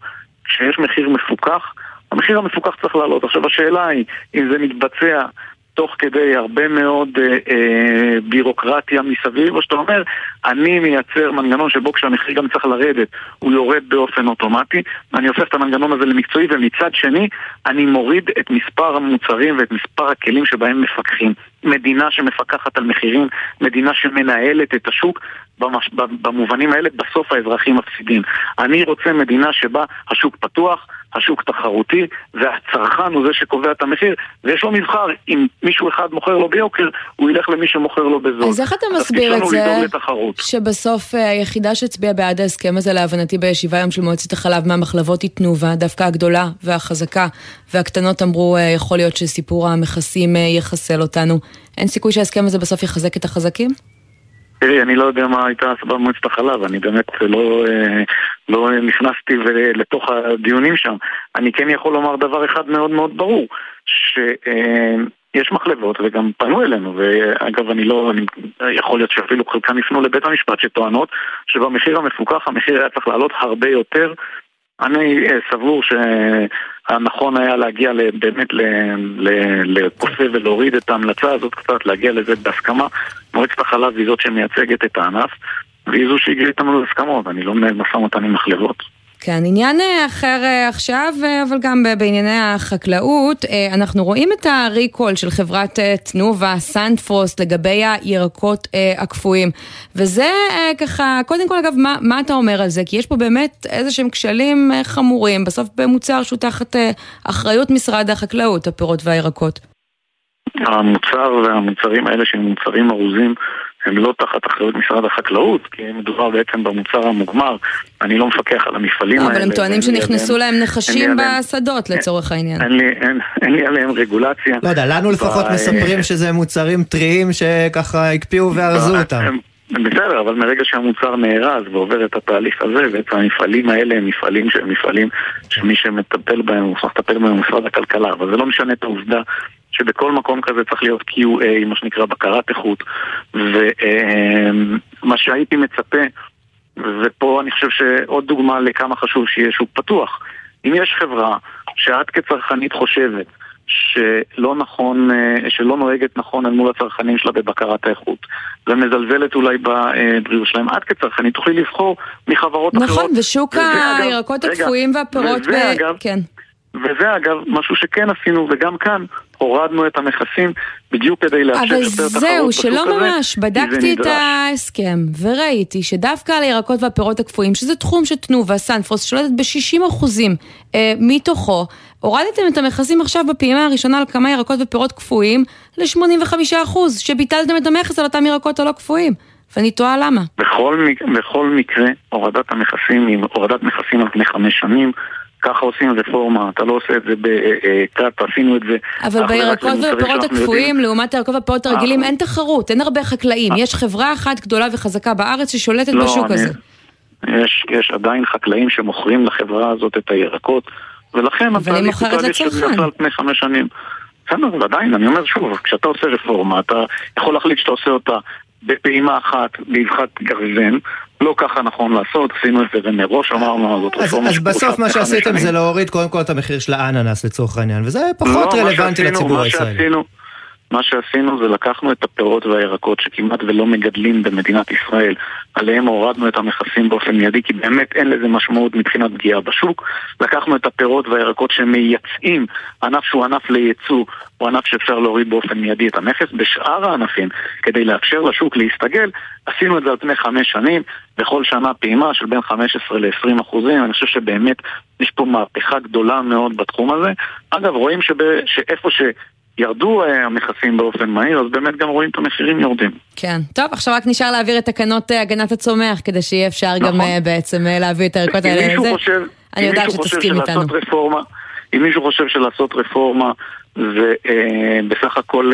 כשיש מחיר מפוקח, המחיר המפוקח צריך לעלות. עכשיו השאלה היא, אם זה מתבצע תוך כדי הרבה מאוד אה, אה, בירוקרטיה מסביב, או שאתה אומר, אני מייצר מנגנון שבו כשהמחיר גם צריך לרדת, הוא יורד באופן אוטומטי, ואני הופך את המנגנון הזה למקצועי, ומצד שני, אני מוריד את מספר המוצרים ואת מספר הכלים שבהם מפקחים. מדינה שמפקחת על מחירים, מדינה שמנהלת את השוק, במש... במובנים האלה בסוף האזרחים מפסידים. אני רוצה מדינה שבה השוק פתוח, השוק תחרותי, והצרכן הוא זה שקובע את המחיר, ויש לו מבחר, אם מישהו אחד מוכר לו ביוקר, הוא ילך למי שמוכר לו בזול. אז איך אתה מסביר את זה, שבסוף אה, היחידה שהצביעה בעד ההסכם הזה, להבנתי בישיבה היום של מועצת החלב מהמחלבות היא תנובה, דווקא הגדולה והחזקה, והקטנות אמרו, אה, יכול להיות שסיפור המכסים אה, יחסל אותנו. אין סיכוי שההסכם הזה בסוף יחזק את החזקים? תראי, אני לא יודע מה הייתה הסיבה במועצת החלב, אני באמת לא, אה, לא נכנסתי לתוך הדיונים שם. אני כן יכול לומר דבר אחד מאוד מאוד ברור, שיש מחלבות וגם פנו אלינו, ואגב אני לא, אני, יכול להיות שאפילו חלקם יפנו לבית המשפט שטוענות שבמחיר המפוקח המחיר היה צריך לעלות הרבה יותר אני אה, סבור שהנכון היה להגיע באמת לקוסה ולהוריד את ההמלצה הזאת קצת, להגיע לזה בהסכמה. מועצת החלב היא זאת שמייצגת את הענף, והיא זו שהגיעה איתנו להסכמות, אני לא מנהל משא ומתן עם מחלבות. כן, עניין אה, אחר אה, עכשיו, אה, אבל גם בענייני החקלאות, אנחנו רואים את הריקול של חברת תנובה, סנדפרוסט, לגבי הירקות הקפואים. וזה ככה, קודם כל אגב, מה, מה אתה אומר על זה? כי יש פה באמת איזה שהם כשלים חמורים, בסוף במוצר שהוא תחת אחריות משרד החקלאות, הפירות והירקות. המוצר והמוצרים האלה שהם מוצרים ארוזים הם לא תחת אחריות משרד החקלאות, כי מדובר בעצם במוצר המוגמר, אני לא מפקח על המפעלים האלה. אבל הם טוענים שנכנסו להם נחשים בשדות לצורך העניין. אין לי עליהם רגולציה. לא יודע, לנו לפחות מספרים שזה מוצרים טריים שככה הקפיאו וארזו אותם. בסדר, אבל מרגע שהמוצר נארז ועובר את התהליך הזה, בעצם המפעלים האלה הם מפעלים שהם מפעלים שמי שמטפל בהם, הוא צריך לטפל בהם במשרד הכלכלה, אבל זה לא משנה את העובדה שבכל מקום כזה צריך להיות QA, מה שנקרא בקרת איכות, ומה שהייתי מצפה, ופה אני חושב שעוד דוגמה לכמה חשוב שיהיה שוק פתוח. אם יש חברה שאת כצרכנית חושבת שלא נכון, אה, שלא נוהגת נכון אל מול הצרכנים שלה בבקרת האיכות ומזלזלת אולי בבריאות שלהם, את כצרכנית תוכלי לבחור מחברות נכון, אחרות. נכון, ושוק הירקות הקפואים והפירות, וזה, ב... אגב, כן. וזה אגב משהו שכן עשינו, וגם כאן הורדנו את המכסים בדיוק כדי לאפשר יותר תחרות בשוק הזה. אבל זהו, שלא ממש. בדקתי את ההסכם, וראיתי שדווקא על הירקות והפירות הקפואים, שזה תחום שתנובה, סנפרוס, שולטת ב-60 אחוזים אה, מתוכו, הורדתם את המכסים עכשיו בפעימה הראשונה על כמה ירקות ופירות קפואים ל-85 אחוז, שביטלתם את המכס על אותם ירקות הלא קפואים. ואני תוהה למה. בכל, בכל מקרה, הורדת המכסים הורדת מכסים על פני חמש שנים. ככה עושים רפורמה, אתה לא עושה את זה בקאט, עשינו את זה. אבל בירקות ובפירות הקפואים, לעומת הירקות והפירות הרגילים, אין תחרות, אין הרבה חקלאים. יש חברה אחת גדולה וחזקה בארץ ששולטת לא, בשוק הזה. יש, יש עדיין חקלאים שמוכרים לחברה הזאת את הירקות, ולכן התהליך הוא תהליך שנעשה על פני חמש שנים. בסדר, אבל עדיין, אני אומר שוב, כשאתה עושה רפורמה, אתה יכול להחליט שאתה עושה אותה בפעימה אחת, באבחת גרזן, לא ככה נכון לעשות, עשינו את זה ומראש אמרנו, זאת רפורמה אז בסוף מה שעשיתם זה להוריד קודם כל את המחיר של האננס לצורך העניין, וזה פחות לא, רלוונטי לציבור הישראלי. מה שעשינו זה לקחנו את הפירות והירקות שכמעט ולא מגדלים במדינת ישראל, עליהם הורדנו את המכסים באופן מיידי, כי באמת אין לזה משמעות מבחינת פגיעה בשוק. לקחנו את הפירות והירקות שמייצאים, ענף שהוא ענף לייצוא, הוא ענף שאפשר להוריד באופן מיידי את המכס. בשאר הענפים, כדי לאפשר לשוק להסתגל, עשינו את זה על פני חמש שנים, בכל שנה פעימה של בין 15 ל-20 אחוזים. אני חושב שבאמת יש פה מהפכה גדולה מאוד בתחום הזה. אגב, רואים שבא, שאיפה ש... ירדו אה, המכסים באופן מהיר, אז באמת גם רואים את המחירים יורדים. כן. טוב, עכשיו רק נשאר להעביר את תקנות אה, הגנת הצומח, כדי שיהיה אפשר נכון. גם אה, בעצם להביא את הערכות האלה לזה. אני יודעת שתסכים איתנו. אם מישהו חושב שלעשות רפורמה ובסך הכל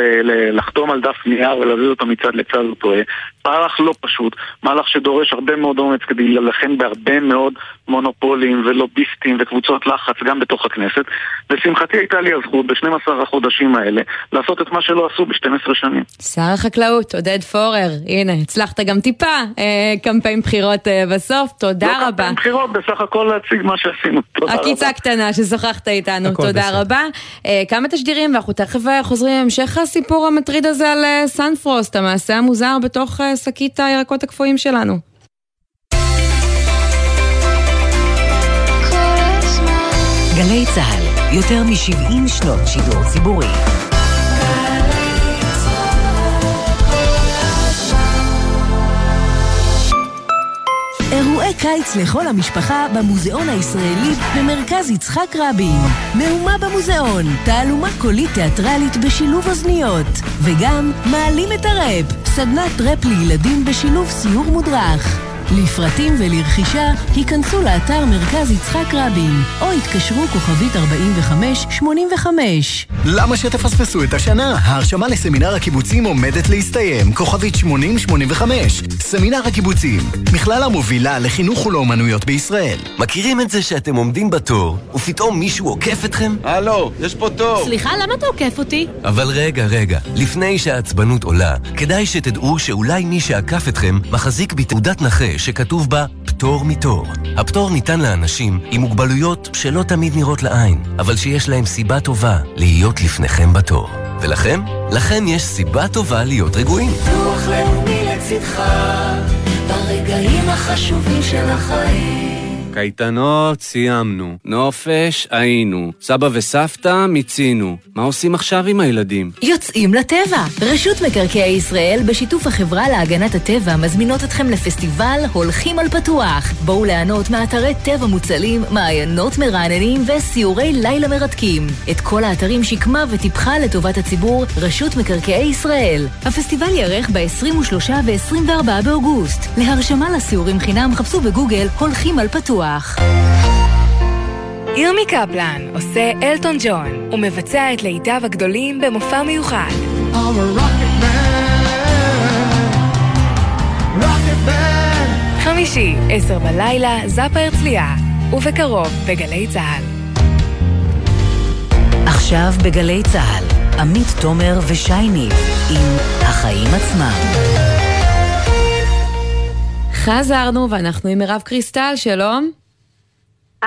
לחתום על דף נייר ולהביא אותו מצד לצד הוא טועה. מהלך לא פשוט, מהלך שדורש הרבה מאוד אומץ כדי להילחם בהרבה מאוד מונופולים ולוביסטים וקבוצות לחץ גם בתוך הכנסת. לשמחתי הייתה לי הזכות ב-12 החודשים האלה לעשות את מה שלא עשו ב-12 שנים. שר החקלאות, עודד פורר, הנה, הצלחת גם טיפה אה, קמפיין בחירות אה, בסוף, תודה לא רבה. לא קמפיין בחירות, בסך הכל להציג מה שעשינו, תודה רבה. עקיצה קטנה ששוחחת איתנו, תודה בסדר. רבה. אה, כמה תשדירים, ואנחנו תכף אה, חוזרים להמשך הסיפור המטריד הזה על אה, סנפרוסט, המעשה המוזר בתוך אה, שקית הירקות הקפואים שלנו. גלי צה"ל, יותר מ-70 שנות שידור ציבורי. קיץ לכל המשפחה במוזיאון הישראלי במרכז יצחק רבין. מהומה במוזיאון, תעלומה קולית תיאטרלית בשילוב אוזניות. וגם מעלים את הראפ, סדנת ראפ לילדים בשילוב סיור מודרך. לפרטים ולרכישה, היכנסו לאתר מרכז יצחק רבין, או התקשרו כוכבית 4585. למה שתפספסו את השנה? ההרשמה לסמינר הקיבוצים עומדת להסתיים, כוכבית 8085. סמינר הקיבוצים, מכללה מובילה לחינוך ולאומנויות בישראל. מכירים את זה שאתם עומדים בתור, ופתאום מישהו עוקף אתכם? הלו, יש פה תור. סליחה, למה אתה עוקף אותי? אבל רגע, רגע, לפני שהעצבנות עולה, כדאי שתדעו שאולי מי שעקף אתכם מחזיק בתעודת נכה שכתוב בה פטור מתור. הפטור ניתן לאנשים עם מוגבלויות שלא תמיד נראות לעין, אבל שיש להם סיבה טובה להיות לפניכם בתור. ולכם? לכם יש סיבה טובה להיות רגועים. ביטוח לאומי לצדך, ברגעים החשובים של החיים. קייטנות סיימנו, נופש היינו, סבא וסבתא מיצינו. מה עושים עכשיו עם הילדים? יוצאים לטבע! רשות מקרקעי ישראל בשיתוף החברה להגנת הטבע מזמינות אתכם לפסטיבל הולכים על פתוח. בואו ליהנות מאתרי טבע מוצלים, מעיינות מרעננים וסיורי לילה מרתקים. את כל האתרים שקמה וטיפחה לטובת הציבור רשות מקרקעי ישראל. הפסטיבל יארך ב-23 ו-24 באוגוסט. להרשמה לסיורים חינם חפשו בגוגל הולכים על פתוח. פתוח. ירמי קפלן עושה אלטון ג'ון ומבצע את להיטיו הגדולים במופע מיוחד. חמישי, עשר בלילה, זאפה הרצליה, ובקרוב בגלי צה"ל. עכשיו בגלי צה"ל, עמית תומר ושייני, עם החיים עצמם. חזרנו ואנחנו עם מירב קריסטל, שלום.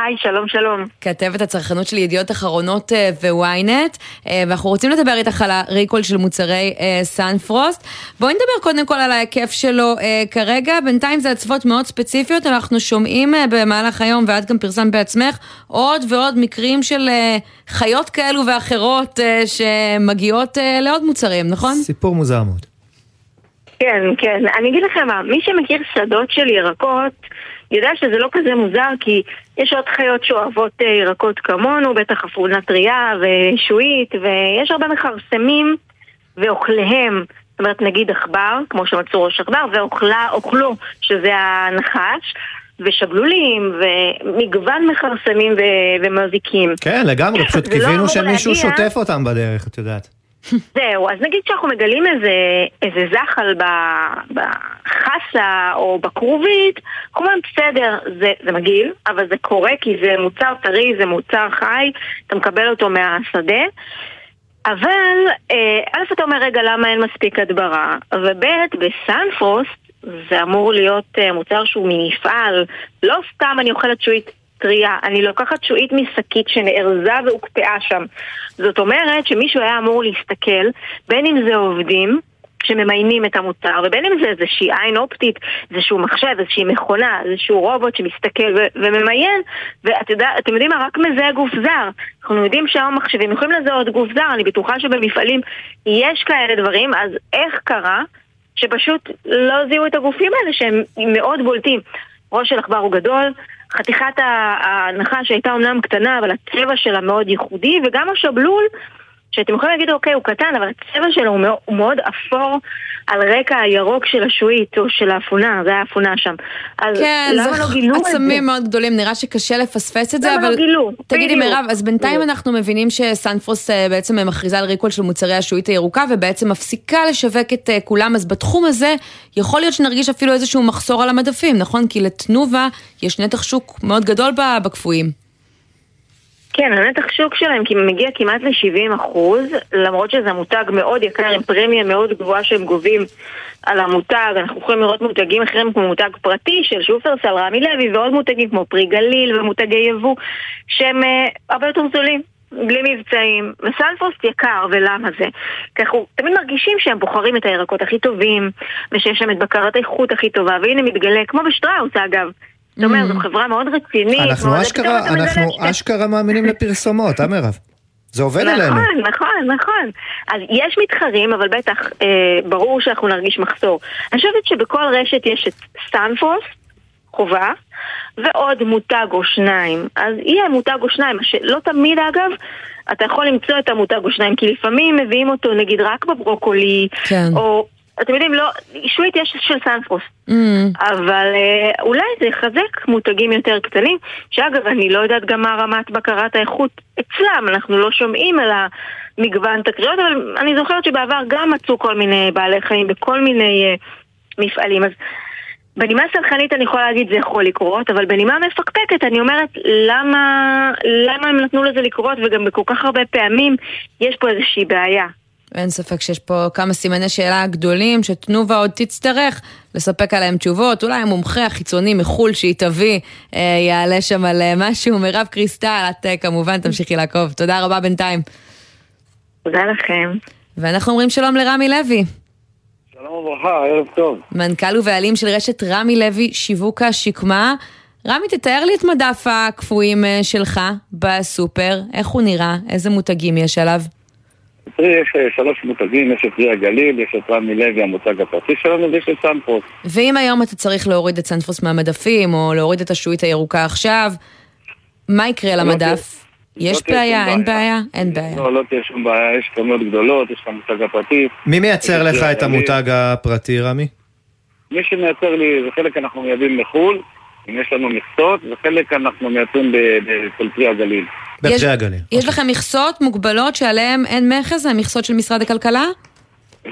היי, שלום, שלום. כתבת הצרכנות של ידיעות אחרונות אה, ו-ynet, אה, ואנחנו רוצים לדבר איתך על ה recall של מוצרי אה, סנפרוסט. בואי נדבר קודם כל על ההיקף שלו כרגע, בינתיים זה הצפות מאוד ספציפיות, אנחנו שומעים במהלך היום, ואת גם פרסמת בעצמך, עוד ועוד מקרים של חיות כאלו ואחרות שמגיעות לעוד מוצרים, נכון? סיפור מוזר מאוד. כן, כן. אני אגיד לכם מה, מי שמכיר שדות של ירקות, יודע שזה לא כזה מוזר, כי יש עוד חיות שאוהבות אה, ירקות כמונו, בטח אפונה טריה ושועית, ויש הרבה מכרסמים ואוכליהם. זאת אומרת, נגיד עכבר, כמו שמצאו ראש עכבר, ואוכלו, שזה הנחש. ושבלולים, ומגוון מכרסמים ו- ומזיקים. כן, לגמרי, פשוט לא קיווינו שמישהו להגיע... שוטף אותם בדרך, את יודעת. זהו, אז נגיד שאנחנו מגלים איזה, איזה זחל בחסה או בכרובית, אנחנו אומרים בסדר, זה, זה מגעיל, אבל זה קורה כי זה מוצר טרי, זה מוצר חי, אתה מקבל אותו מהשדה. אבל אה, א', אתה אומר, רגע, למה אין מספיק הדברה? וב', בסנפרוסט זה אמור להיות אה, מוצר שהוא ממפעל, לא סתם אני אוכלת שועית טריה. אני לוקחת שועית משקית שנארזה והוקפאה שם. זאת אומרת שמישהו היה אמור להסתכל, בין אם זה עובדים, שממיינים את המוצר, ובין אם זה איזושהי עין אופטית, איזשהו מחשב, איזושהי מכונה, איזשהו רובוט שמסתכל ו- וממיין, ואתם יודע, יודעים מה? רק מזהה גוף זר. אנחנו יודעים שהיום מחשבים יכולים לזהות גוף זר, אני בטוחה שבמפעלים יש כאלה דברים, אז איך קרה שפשוט לא זיהו את הגופים האלה שהם מאוד בולטים? ראש של עכבר הוא גדול, חתיכת הנחש הייתה אומנם קטנה, אבל הצבע שלה מאוד ייחודי, וגם השבלול, שאתם יכולים להגיד, אוקיי, הוא קטן, אבל הצבע שלו הוא מאוד, הוא מאוד אפור על רקע הירוק של השועית, או של האפונה, זה היה האפונה שם. אז כן, למה לא גילו את זה? עצמים מאוד גדולים, נראה שקשה לפספס את זה, אבל... למה לא גילו? תגידי מירב, אז בינתיים אנחנו מבינים שסנפרוס אה, בעצם מכריזה על ריקול של מוצרי השועית הירוקה, ובעצם מפסיקה לשווק את אה, כולם, אז בתחום הזה יכול להיות שנרגיש אפילו איזשהו מחסור על המדפים, נכון? כי לתנובה יש נתח שוק מאוד גדול בקפואים. כן, הנתח שוק שלהם מגיע כמעט ל-70 אחוז, למרות שזה מותג מאוד יקר עם פרמיה מאוד גבוהה שהם גובים על המותג. אנחנו יכולים לראות מותגים אחרים כמו מותג פרטי של שופרסל, רמי לוי ועוד מותגים כמו פרי גליל ומותגי יבוא שהם uh, הרבה יותר זולים. בלי מבצעים, וסלפוסט יקר, ולמה זה? כי אנחנו תמיד מרגישים שהם בוחרים את הירקות הכי טובים, ושיש שם את בקרת האיכות הכי טובה, והנה מתגלה, כמו בשטראוס אגב, זאת אומרת, זו חברה מאוד רצינית. אנחנו אשכרה, אנחנו אשכרה מאמינים לפרסומות, אה מירב? זה עובד נכון, עלינו. נכון, נכון, נכון. אז יש מתחרים, אבל בטח אה, ברור שאנחנו נרגיש מחסור. אני חושבת שבכל רשת יש את סטנפוס, חובה, ועוד מותג או שניים. אז יהיה מותג או שניים, לא תמיד אגב, אתה יכול למצוא את המותג או שניים, כי לפעמים מביאים אותו נגיד רק בברוקולי, כן. או אתם יודעים, לא, שועית יש של סנפרוס. Mm. אבל אה, אולי זה יחזק מותגים יותר קטנים, שאגב, אני לא יודעת גם מה רמת בקרת האיכות אצלם, אנחנו לא שומעים על המגוון תקריות, אבל אני זוכרת שבעבר גם מצאו כל מיני בעלי חיים בכל מיני אה, מפעלים. אז בנימה סלחנית אני יכולה להגיד זה יכול לקרות, אבל בנימה מפקפקת אני אומרת למה, למה הם נתנו לזה לקרות וגם בכל כך הרבה פעמים יש פה איזושהי בעיה. אין ספק שיש פה כמה סימני שאלה גדולים שתנובה עוד תצטרך לספק עליהם תשובות. אולי המומחה החיצוני מחו"ל שהיא תביא אה, יעלה שם על אה, משהו. מירב קריסטל, את אה, כמובן תמשיכי לעקוב. תודה רבה בינתיים. תודה לכם. ואנחנו אומרים שלום לרמי לוי. שלום וברכה, ערב טוב. מנכ"ל ובעלים של רשת רמי לוי שיווק השקמה. רמי, תתאר לי את מדף הקפואים שלך בסופר, איך הוא נראה, איזה מותגים יש עליו. אצלי יש אה, שלוש מותגים, יש את פרי הגליל, יש את רמי לוי, המותג הפרטי שלנו, ויש את סנפרוס. ואם היום אתה צריך להוריד את סנפרוס מהמדפים, או להוריד את השועית הירוקה עכשיו, מה יקרה לא למדף? יש לא בעיה, אין בעיה? אין בעיה. לא, לא תהיה שום בעיה, יש כמויות גדולות, יש את המותג הפרטי. מי מייצר לך את המותג הפרטי, רמי? מי שמייצר לי, זה חלק אנחנו מייבאים לחו"ל, אם יש לנו מכסות, וחלק אנחנו מייצרים פרי הגליל. בפרי הגליל. יש לכם מכסות מוגבלות שעליהן אין מכס? זה המכסות של משרד הכלכלה?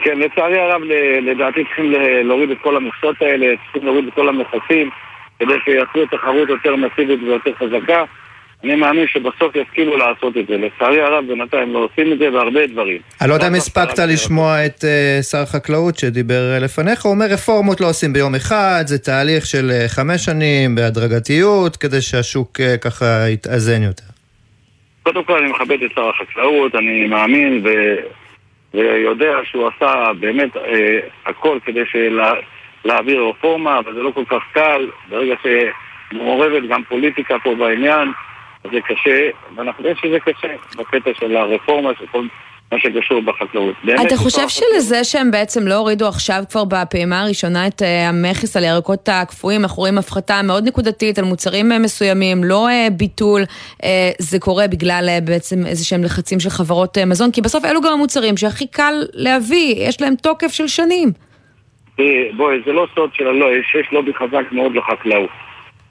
כן, לצערי הרב, לדעתי צריכים להוריד את כל המכסות האלה, צריכים להוריד את כל המכסים, כדי שיעשו תחרות יותר מסיבית ויותר חזקה. אני מאמין שבסוף ישכילו לעשות את זה. לצערי הרב, בינתיים לא עושים את זה בהרבה דברים. אני לא יודע אם הספקת לשמוע את אה, שר החקלאות שדיבר אה, לפניך, הוא אומר רפורמות לא עושים ביום אחד, זה תהליך של אה, חמש שנים בהדרגתיות, כדי שהשוק ככה יתאזן יותר. קודם כל אני מכבד את שר החקלאות, אני מאמין ו... ויודע שהוא עשה באמת אה, הכל כדי שלה... להעביר רפורמה, אבל זה לא כל כך קל, ברגע שמעורבת גם פוליטיקה פה בעניין, זה קשה, ואנחנו יודעים שזה קשה בקטע של הרפורמה, של כל מה שקשור בחקלאות. אתה חושב שלזה שהם בעצם לא הורידו עכשיו כבר בפעימה הראשונה את אה, המכס על ירקות הקפואים, אנחנו רואים הפחתה מאוד נקודתית על מוצרים אה, מסוימים, לא אה, ביטול, זה קורה בגלל בעצם איזה שהם לחצים של חברות מזון, כי בסוף אלו גם המוצרים שהכי קל להביא, יש להם תוקף של שנים. בואי, זה לא סוד של הלא, יש לובי חזק מאוד לחקלאות.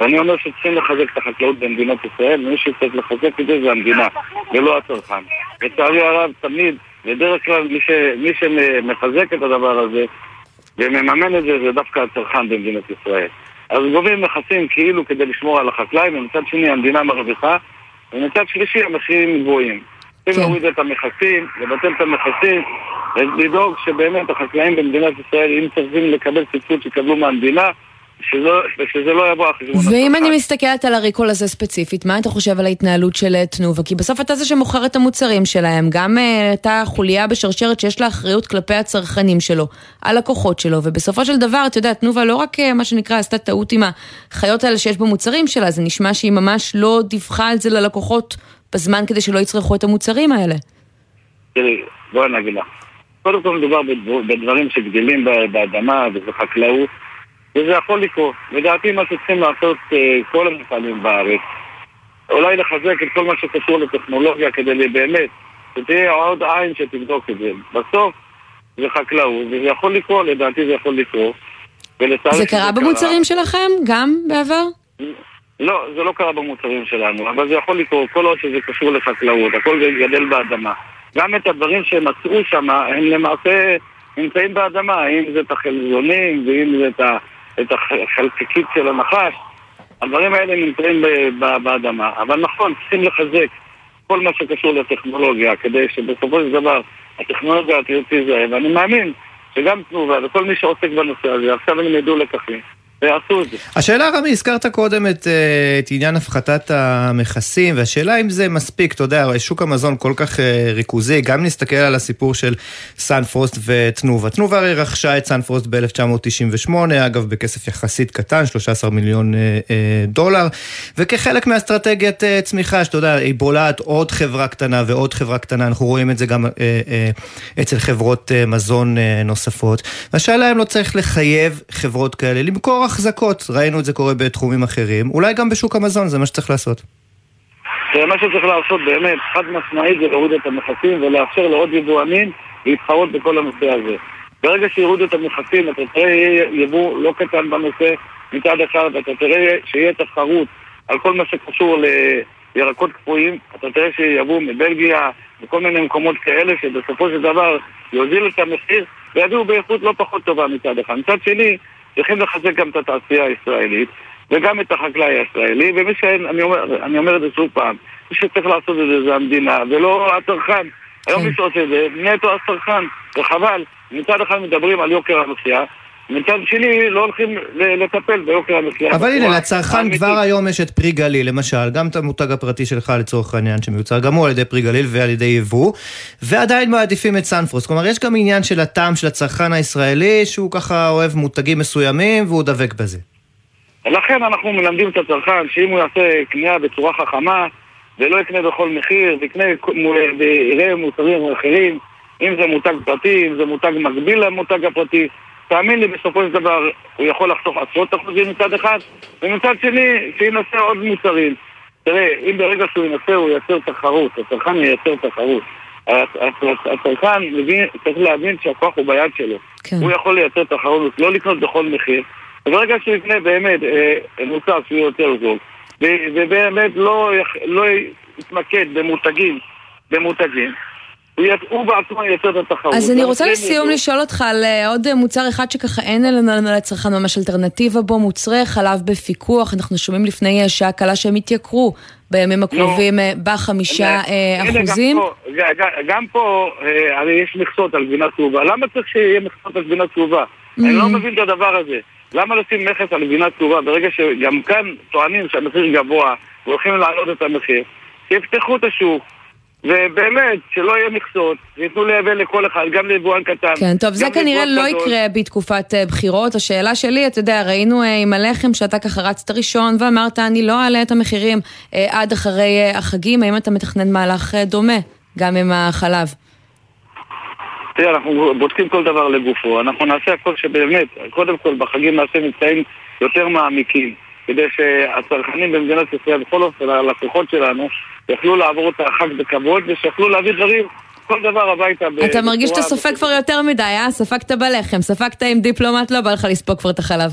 ואני אומר שצריכים לחזק את החקלאות במדינת ישראל, ומי שצריך לחזק את זה זה המדינה, ולא הצרכן. לצערי הרב, תמיד, בדרך כלל מי, ש, מי שמחזק את הדבר הזה ומממן את זה, זה דווקא הצרכן במדינת ישראל. אז גובים מכסים כאילו כדי לשמור על החקלאי, ומצד שני המדינה מרוויחה, ומצד שלישי המחירים גבוהים. צריכים להוריד את המכסים, לבטל את המכסים, ולדאוג שבאמת החקלאים במדינת ישראל, אם צריכים לקבל סבסוד שיקבלו מהמדינה, שלא, ושזה לא יבוא על חשבון ואם אני מסתכלת על הריקול הזה ספציפית, מה אתה חושב על ההתנהלות של אה, תנובה? כי בסוף אתה זה שמוכר את המוצרים שלהם, גם אה, אתה חוליה בשרשרת שיש לה אחריות כלפי הצרכנים שלו, הלקוחות שלו, ובסופו של דבר, אתה יודע, תנובה לא רק אה, מה שנקרא עשתה טעות עם החיות האלה שיש במוצרים שלה, זה נשמע שהיא ממש לא דיווחה על זה ללקוחות בזמן כדי שלא יצרכו את המוצרים האלה. תראי, בואי אני אגיד לך. קודם כל מדובר בדבר- בדברים שגדלים באדמה וזה חקלאות, וזה יכול לקרות. לדעתי מה שצריכים לעשות אה, כל המפעלים בארץ, אולי לחזק את כל מה שקשור לטכנולוגיה כדי באמת, שתהיה עוד עין שתבדוק את זה. בסוף זה חקלאות, וזה יכול לקרות, לדעתי זה יכול לקרות. זה קרה במוצרים שלכם? גם בעבר? לא, זה לא קרה במוצרים שלנו, אבל זה יכול לקרות כל עוד שזה קשור לחקלאות, הכל גדל באדמה. גם את הדברים שהם מצאו שם, הם למעשה נמצאים באדמה, אם זה את החלזונים ואם זה את, ה, את החלקיקית של הנחש, הדברים האלה נמצאים באדמה. אבל נכון, צריכים לחזק כל מה שקשור לטכנולוגיה, כדי שבסופו של דבר הטכנולוגיה תזהה, ואני מאמין שגם תנובה וכל מי שעוסק בנושא הזה, עכשיו הם ילמדו לקחים ויעשו את זה. השאלה רמי, הזכרת קודם את, אה, את עניין הפחתת המכסים, והשאלה אם זה מספיק, אתה יודע, שוק המזון כל כך אה, ריכוזי, גם נסתכל על הסיפור של סנפרוסט ותנובה. תנובה הרי רכשה את סנפרוסט ב-1998, אגב בכסף יחסית קטן, 13 מיליון אה, דולר, וכחלק מאסטרטגיית צמיחה, שאתה יודע, היא בולעת עוד חברה קטנה ועוד חברה קטנה, אנחנו רואים את זה גם אצל חברות מזון נוספות. והשאלה אם לא צריך לחייב חברות כאלה למכור החזקות, ראינו את זה קורה בתחומים אחרים, אולי גם בשוק המזון, זה מה שצריך לעשות. זה מה שצריך לעשות באמת, חד משמעית זה להוריד את המכסים ולאפשר לעוד יבואנים להתחרות בכל הנושא הזה. ברגע שיורידו את המכסים, אתה תראה יבוא לא קטן בנושא מצד אחד, ואתה תראה שיהיה תחרות על כל מה שקשור לירקות קפואים, אתה תראה שיבואו מבלגיה וכל מיני מקומות כאלה שבסופו של דבר יוזילו את המחיר ויביאו באיכות לא פחות טובה מצד אחד. מצד שני, צריכים לחזק גם את התעשייה הישראלית וגם את החקלאי הישראלי, ומי שאין, אני אומר, אני אומר את זה שוב פעם, מי שצריך לעשות את זה זה המדינה, ולא הצרכן. היום מי שעושה את זה, נטו הצרכן, וחבל. מצד אחד מדברים על יוקר המחיה, מצד שני לא הולכים לטפל ביוקר המחיה. אבל הנה, לצרכן. כבר היום יש את פרי גליל, למשל, גם את המותג הפרטי שלך לצורך העניין, שמיוצר גם הוא על ידי פרי גליל ועל ידי יבוא, ועדיין מעדיפים את סנפרוסט. כלומר, יש גם עניין של הטעם של הצרכן הישראלי, שהוא ככה אוהב מותגים מסוימים, והוא דבק בזה. לכן אנחנו מלמדים את הצרכן שאם הוא יעשה קנייה בצורה חכמה ולא יקנה בכל מחיר ויקנה מו- ויראה מוצרים אחרים אם זה מותג פרטי, אם זה מותג מקביל למותג הפרטי תאמין לי, בסופו של דבר הוא יכול לחסוך עשרות אחוזים מצד אחד ומצד שני, שינסה עוד מוצרים. תראה, אם ברגע שהוא ינסה הוא ייצר תחרות, הצרכן ייצר תחרות. הצרכן מבין, צריך להבין שהכוח הוא ביד שלו. כן. הוא יכול לייצר תחרות, לא לקנות בכל מחיר. וברגע שהוא יקנה באמת אה, מוצר שהוא יותר זול ובאמת לא, לא יתמקד במותגים, במותגים הוא, בעצמו ייצר את התחרות. אז אני רוצה והמחירים לסיום. לשאול אותך על אה, עוד אה, מוצר אחד שככה אין לנו לצרכן ממש אלטרנטיבה בו, מוצרי חלב בפיקוח. אנחנו שומעים לפני אה, שעה קלה שהם התייקרו בימים הקרובים אה, בחמישה אחוזים. גם פה, הרי יש מכסות על גבינה צהובה. למה צריך שיהיה מכסות על גבינה צהובה? אני לא מבין את הדבר הזה. למה לשים מכס על גבינה צהובה ברגע שגם כאן טוענים שהמחיר גבוה והולכים להעלות את המחיר? שיפתחו את השוק. ובאמת, שלא יהיה מכסות, וייתנו לייבא לכל אחד, גם ליבואן קטן. כן, טוב, זה כנראה לא גדול. יקרה בתקופת אה, בחירות. השאלה שלי, אתה יודע, ראינו אה, עם הלחם שאתה ככה רצת ראשון ואמרת, אני לא אעלה את המחירים אה, עד אחרי החגים, האם אתה מתכנן מהלך דומה, גם עם החלב? תראה, אנחנו בודקים כל דבר לגופו. אנחנו נעשה הכל שבאמת, קודם כל בחגים נעשה מבצעים יותר מעמיקים, כדי שהצרכנים במדינת ישראל, בכל אופן, הלקוחות שלנו, יוכלו לעבור את החג בכבוד, ושיוכלו להביא דברים, כל דבר הביתה. אתה מרגיש שאתה סופג כבר יותר מדי, אה? ספגת בלחם, ספגת עם דיפלומט, לא בא לך לספוג כבר את החלב.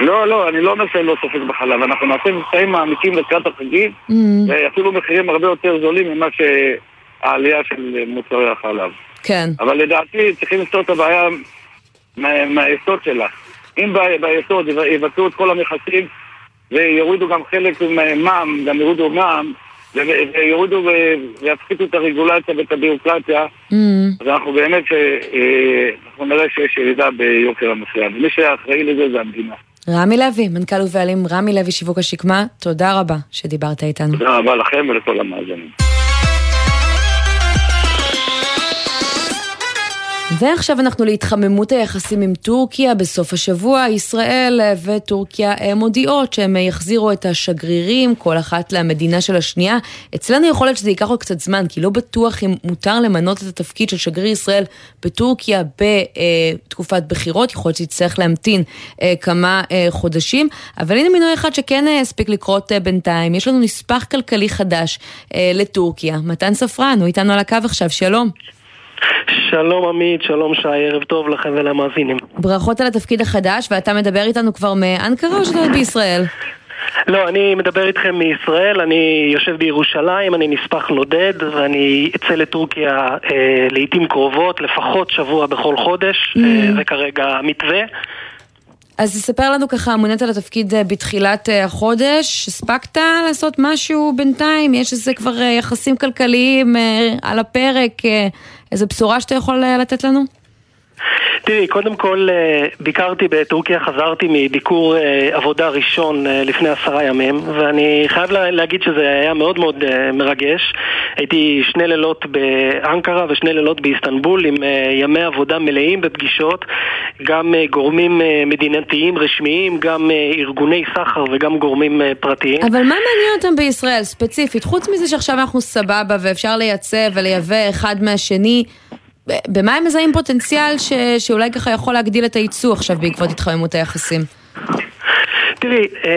לא, לא, אני לא מנסה לא סופג בחלב. אנחנו נעשה מבצעים מעמיקים לקראת החגים, Mm. ואפילו מחירים הרבה יותר זולים ממה שהעלייה של מוצרי החלב. כן. אבל לדעתי צריכים לפתור את הבעיה מה- מהיסוד שלה. אם ביסוד יב- יבטלו את כל המכסים ויורידו גם חלק ממע"מ, גם יורידו מע"מ, ויורידו ויפחיתו את הרגולציה ואת הביורוקרטיה, Mm. אז אנחנו באמת, אה, אה, אנחנו נראה שיש ירידה ביוקר המחיה. ומי שאחראי לזה זה המדינה. רמי לוי, מנכ"ל ובעלים רמי לוי שיווק השקמה, תודה רבה שדיברת איתנו. תודה רבה לכם ולכל המאזינים. ועכשיו אנחנו להתחממות היחסים עם טורקיה. בסוף השבוע ישראל וטורקיה מודיעות שהם יחזירו את השגרירים, כל אחת למדינה של השנייה. אצלנו יכול להיות שזה ייקח עוד קצת זמן, כי לא בטוח אם מותר למנות את התפקיד של שגריר ישראל בטורקיה בתקופת בחירות, יכול להיות שיצטרך להמתין אה, כמה אה, חודשים. אבל הנה מינוי אחד שכן אה, הספיק לקרות בינתיים. יש לנו נספח כלכלי חדש לטורקיה. מתן ספרן, הוא איתנו על הקו עכשיו, שלום. שלום עמית, שלום שי, ערב טוב לכם ולמאזינים. ברכות על התפקיד החדש, ואתה מדבר איתנו כבר מאנקרה או שאתה בישראל? לא, אני מדבר איתכם מישראל, אני יושב בירושלים, אני נספח נודד, ואני אצא לטורקיה אה, לעיתים קרובות, לפחות שבוע בכל חודש, Mm. אה, זה כרגע המתווה. אז תספר לנו ככה, מונית לתפקיד אה, בתחילת אה, החודש, הספקת לעשות משהו בינתיים? יש איזה כבר אה, יחסים כלכליים אה, על הפרק, אה, איזה בשורה שאתה יכול אה, לתת לנו? תראי, קודם כל אה, ביקרתי בטורקיה, חזרתי מביקור אה, עבודה ראשון אה, לפני עשרה ימים, ואני חייב לה- להגיד שזה היה מאוד מאוד מרגש. הייתי שני לילות באנקרה ושני לילות באיסטנבול עם ימי עבודה מלאים בפגישות, גם גורמים מדינתיים רשמיים, גם ארגוני סחר וגם גורמים פרטיים. אבל מה מעניין אותם בישראל ספציפית? חוץ מזה שעכשיו אנחנו סבבה ואפשר לייצא ולייבא אחד מהשני, במה הם מזהים פוטנציאל ש... שאולי ככה יכול להגדיל את הייצוא עכשיו בעקבות התחממות היחסים? תראי, אה,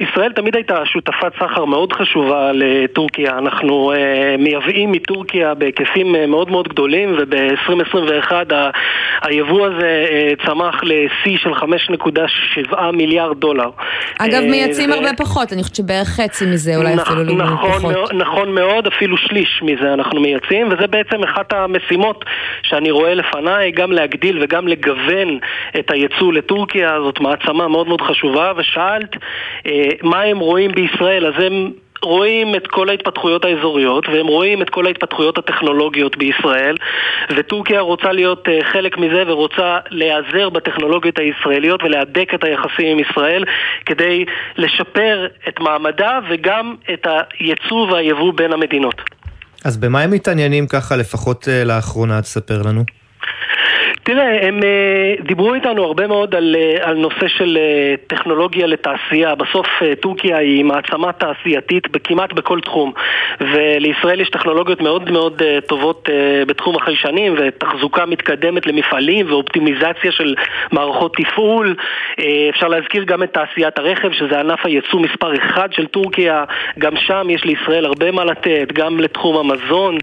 ישראל תמיד הייתה שותפת סחר מאוד חשובה לטורקיה. אנחנו אה, מייבאים מטורקיה בהיקפים אה, מאוד מאוד גדולים, וב-2021 ה- היבוא הזה צמח לשיא של 5.7 מיליארד דולר. אגב, מייצאים הרבה פחות, אני חושבת שבערך חצי מזה, אולי נכ- אפילו נכון פחות. מאוד, נכון מאוד, אפילו שליש מזה אנחנו מייצאים, וזה בעצם אחת המשימות שאני רואה לפניי, גם להגדיל וגם לגוון את הייצוא לטורקיה, זאת מעצמה מאוד מאוד חשובה, אה, מה הם רואים בישראל, אז הם... רואים את כל ההתפתחויות האזוריות והם רואים את כל ההתפתחויות הטכנולוגיות בישראל וטורקיה רוצה להיות אה, חלק מזה ורוצה להיעזר בטכנולוגיות הישראליות ולהדק את היחסים עם ישראל כדי לשפר את מעמדה וגם את הייצוא והיבוא בין המדינות. אז במה הם מתעניינים ככה, לפחות אה, לאחרונה, תספר לנו? תראה, הם uh, דיברו איתנו הרבה מאוד על, uh, על נושא של uh, טכנולוגיה לתעשייה. בסוף טורקיה היא מעצמה תעשייתית כמעט בכל תחום, ולישראל יש טכנולוגיות מאוד מאוד טובות בתחום החיישנים, ותחזוקה מתקדמת למפעלים, ואופטימיזציה של מערכות תפעול. אפשר להזכיר גם את תעשיית הרכב, שזה ענף הייצוא מספר אחד של טורקיה. גם שם יש לישראל הרבה מה לתת, גם לתחום המזון.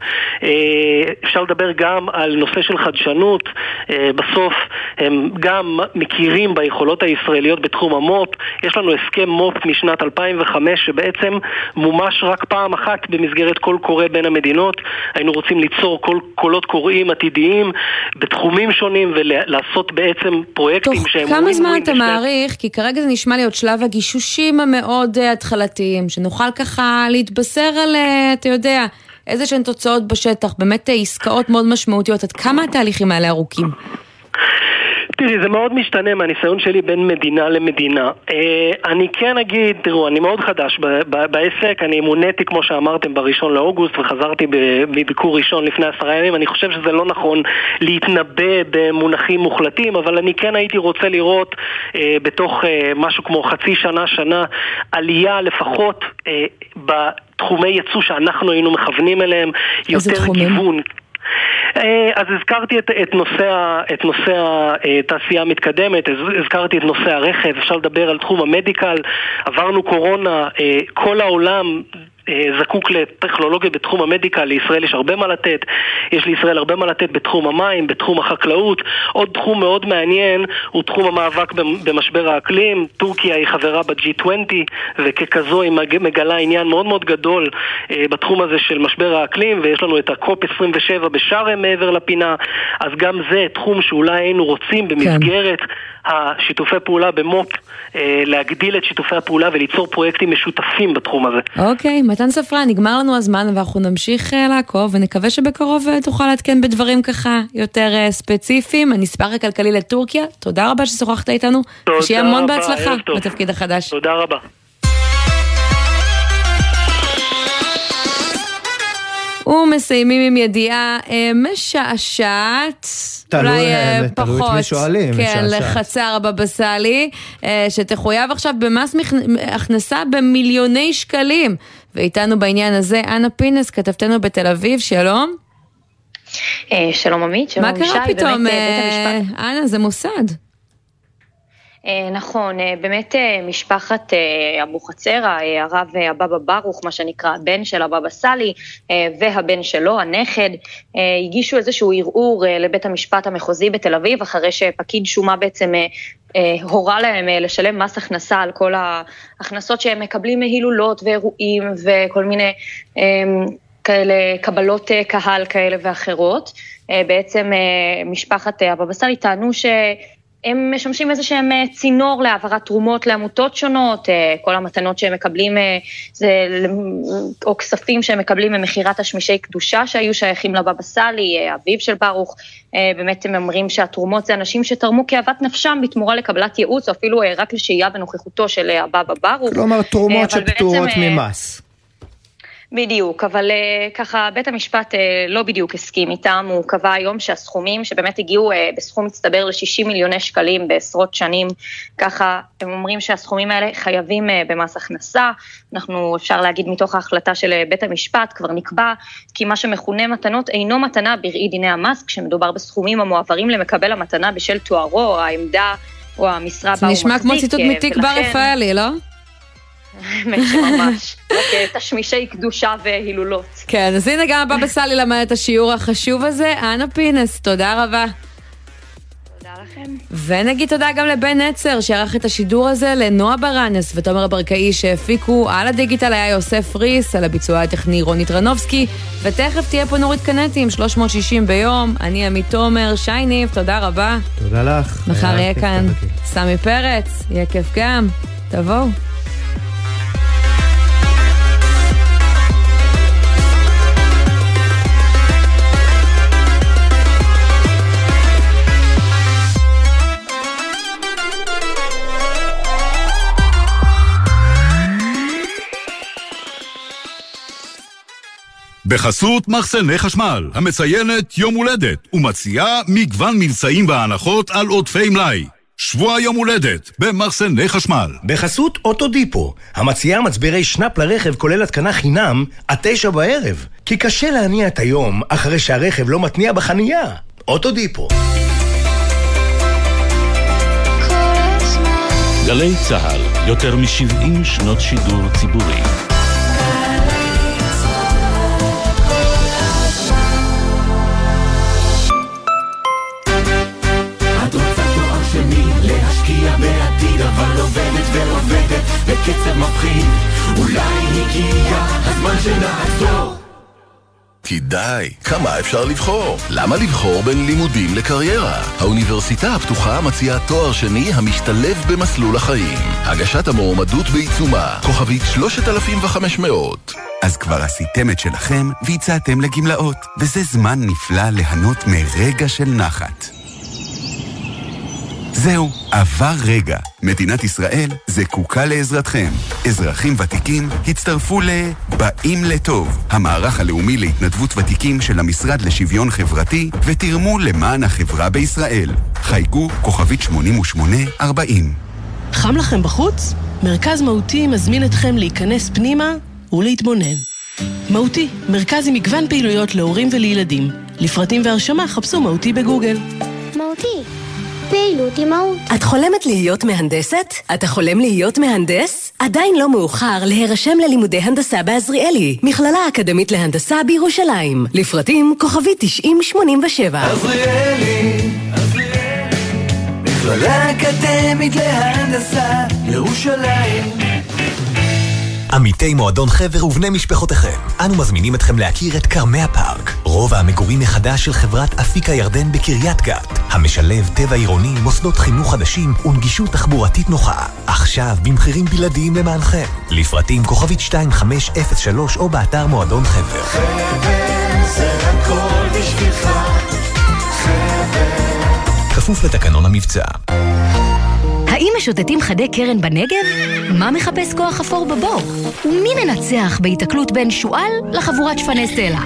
אפשר לדבר גם על נושא של חדשנות. אה, בסוף הם גם מכירים ביכולות הישראליות בתחום המו"פ. יש לנו הסכם מו"פ משנת 2005 שבעצם מומש רק פעם אחת במסגרת קול קורא בין המדינות. היינו רוצים ליצור קול, קולות קוראים עתידיים בתחומים שונים ולעשות בעצם פרויקטים תוך שהם... כמה win-win זמן אתה לשני- מעריך? כי כרגע זה נשמע לי עוד שלב הגישושים המאוד אה, התחלתיים, שנוכל ככה להתבשר על, אה, אתה יודע, איזה שהן תוצאות בשטח, באמת אה, עסקאות מאוד משמעותיות. עד כמה התהליכים האלה ארוכים? תראי, זה מאוד משתנה מהניסיון שלי בין מדינה למדינה. אה, אני כן אגיד, תראו, אני מאוד חדש בעסק, אני מוניתי, כמו שאמרתם, בראשון לאוגוסט וחזרתי מביקור ראשון לפני עשרה ימים. אני חושב שזה לא נכון להתנבא במונחים מוחלטים, אבל אני כן הייתי רוצה לראות אה, בתוך משהו כמו חצי שנה, שנה, עלייה לפחות אה, בתחומי יצוא שאנחנו היינו מכוונים אליהם, יותר תחומים? גיוון. אה, אז הזכרתי את, את נושא, את נושא התעשייה המתקדמת, הז- הזכרתי את נושא הרכב, אפשר לדבר על תחום המדיקל, עברנו קורונה, אה, כל העולם אה, זקוק לטכנולוגיה בתחום המדיקל, לישראל יש הרבה מה לתת, יש לישראל הרבה מה לתת בתחום המים, בתחום החקלאות. עוד תחום מאוד מעניין הוא תחום המאבק במ- במשבר האקלים. טורקיה היא חברה ב-G20 וככזו היא מג- מגלה עניין מאוד מאוד גדול אה, בתחום הזה של משבר האקלים ויש לנו את הקופ 27 בשארם מעבר לפינה, אז גם זה תחום שאולי היינו רוצים במסגרת השיתופי פעולה במו"פ אה, להגדיל את שיתופי הפעולה וליצור פרויקטים משותפים בתחום הזה. אוקיי, מתן ספרן, נגמר לנו הזמן ואנחנו נמשיך אה, לעקוב ונקווה שבקרוב אה, תוכל לעדכן בדברים ככה יותר ספציפיים. הנספח הכלכלי לטורקיה, תודה רבה ששוחחת איתנו. תודה שיהיה המון בהצלחה. בתפקיד החדש. תודה רבה. ומסיימים עם ידיעה אה, משעשעת, תלוי, אולי אה, אה, תלוי את פחות, מי שואלים, כן, משעשעת. לחצר הבבא סאלי, אה, שתחויב עכשיו במס. הכנסה במיליוני שקלים. ואיתנו בעניין הזה אנה פינס, כתבתנו בתל אביב, שלום. שלום עמית, שלום מה. קרה פתאום, באמת, בית המשפט- אנה, זה מוסד. אה, נכון, אה, באמת אה, משפחת אבוחצירא, הרב הבבא ברוך, מה שנקרא הבן של הבבא סאלי, והבן שלו, הנכד, הגישו איזשהו ערעור לבית המשפט המחוזי בתל אביב, אחרי שפקיד שומה בעצם הורה להם לשלם מס הכנסה על כל ההכנסות שהם מקבלים מהילולות ואירועים וכל מיני כאלה קבלות קהל כאלה ואחרות. בעצם משפחת הבבא סאלי טענו ש... הם משמשים איזה שהם אה, צינור להעברת תרומות לעמותות שונות, אה, כל המתנות שהם מקבלים, אה, זה, או כספים שהם מקבלים ממכירת השמישי קדושה שהיו שייכים לבבא סאלי, אביו של ברוך, באמת הם אומרים שהתרומות זה אנשים שתרמו כאוות נפשם בתמורה לקבלת ייעוץ, או אפילו רק לשהייה בנוכחותו של הבבא ברוך. כלומר, תרומות שפטורות ממס. בדיוק, אבל uh, ככה בית המשפט uh, לא בדיוק הסכים איתם, הוא קבע היום שהסכומים שבאמת הגיעו uh, בסכום מצטבר ל-60 מיליוני שקלים בעשרות שנים, ככה הם אומרים שהסכומים האלה חייבים במס הכנסה, אנחנו אפשר להגיד מתוך ההחלטה של בית המשפט, כבר נקבע כי מה שמכונה מתנות אינו מתנה בראי דיני המס, כשמדובר בסכומים המועברים למקבל המתנה בשל תוארו, או העמדה או המשרה זה בה הוא נשמע מחזיק. כמו ציטוט אה, מתיק בר ולכן- רפאלי, לא? האמת שממש, אה, תשמישי קדושה והילולות. כן, אז הנה גם הבבא סאלי למד את השיעור החשוב הזה. אנה פינס, תודה רבה. תודה לכם. ונגיד תודה גם לבן נצר שערך את השידור הזה, לנועה ברנס ותומר ברקאי שהפיקו, על הדיגיטל היה יוסף ריס, על הביצוע הטכני רוני טרנובסקי, ותכף תהיה פה נורית קנטי עם 360 ביום, אני עמית תומר, שי ניב, תודה רבה. תודה לך. מחר היה יהיה כאן כרגיל. סמי פרץ, יהיה כיף גם, תבואו. בחסות מחסני חשמל, המציינת יום הולדת, ומציעה מגוון מבצעים והנחות על עודפי מלאי. שבוע יום הולדת במחסני חשמל. בחסות אוטודיפו, המציעה מצברי שנאפ לרכב כולל התקנה חינם עד תשע בערב. כי קשה להניע את היום אחרי שהרכב לא מתניע בחנייה. אוטודיפו. גלי צה"ל, יותר מ-70 שנות שידור ציבורי. מפחיד אולי הגיע הזמן שנעצור כי די, כמה אפשר לבחור? למה לבחור בין לימודים לקריירה? האוניברסיטה הפתוחה מציעה תואר שני המשתלב במסלול החיים. הגשת המועמדות בעיצומה, כוכבית 3500. אז כבר עשיתם את שלכם והצעתם לגמלאות, וזה זמן נפלא ליהנות מרגע של נחת. זהו, עבר רגע. מדינת ישראל זקוקה לעזרתכם. אזרחים ותיקים הצטרפו ל... באים לטוב, המערך הלאומי להתנדבות ותיקים של המשרד לשוויון חברתי, ותרמו למען החברה בישראל. חייגו כוכבית 8840. חם לכם בחוץ? מרכז מהותי מזמין אתכם להיכנס פנימה ולהתבונן. מהותי, מרכז עם מגוון פעילויות להורים ולילדים. לפרטים והרשמה חפשו מהותי בגוגל. מהותי, פעילות עם מהות. את חולמת להיות מהנדסת? אתה חולם להיות מהנדס? עדיין לא מאוחר להירשם ללימודי הנדסה בעזריאלי, מכללה אקדמית להנדסה בירושלים. לפרטים כוכבי 9087. עזריאלי, מכללה אקדמית להנדסה, ירושלים. עמיתי מועדון חבר ובני משפחותיכם, אנו מזמינים אתכם להכיר את כרמי הפארק, רובע המגורים מחדש של חברת אפיק הירדן בקריית גת, המשלב טבע עירוני, מוסדות חינוך חדשים ונגישות תחבורתית נוחה. עכשיו במחירים בלעדיים למענכם. לפרטים כוכבית 2503 או באתר מועדון חבר. חבר זה הכל בשבילך, חבר. כפוף לתקנון המבצע. האם משוטטים חדי קרן בנגב? מה מחפש כוח אפור בבור? ומי מנצח בהיתקלות בין שועל לחבורת שפני סלע?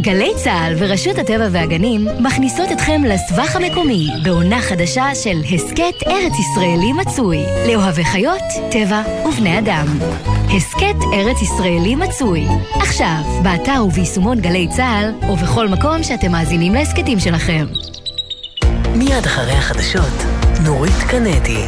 גלי צה"ל ורשות הטבע והגנים מכניסות אתכם לסבך המקומי בעונה חדשה של הסכת ארץ ישראלי מצוי לאוהבי חיות, טבע ובני אדם. הסכת ארץ ישראלי מצוי עכשיו, באתר וביישומון גלי צה"ל ובכל מקום שאתם מאזינים להסכתים שלכם. מיד אחרי החדשות, נורית קנדי.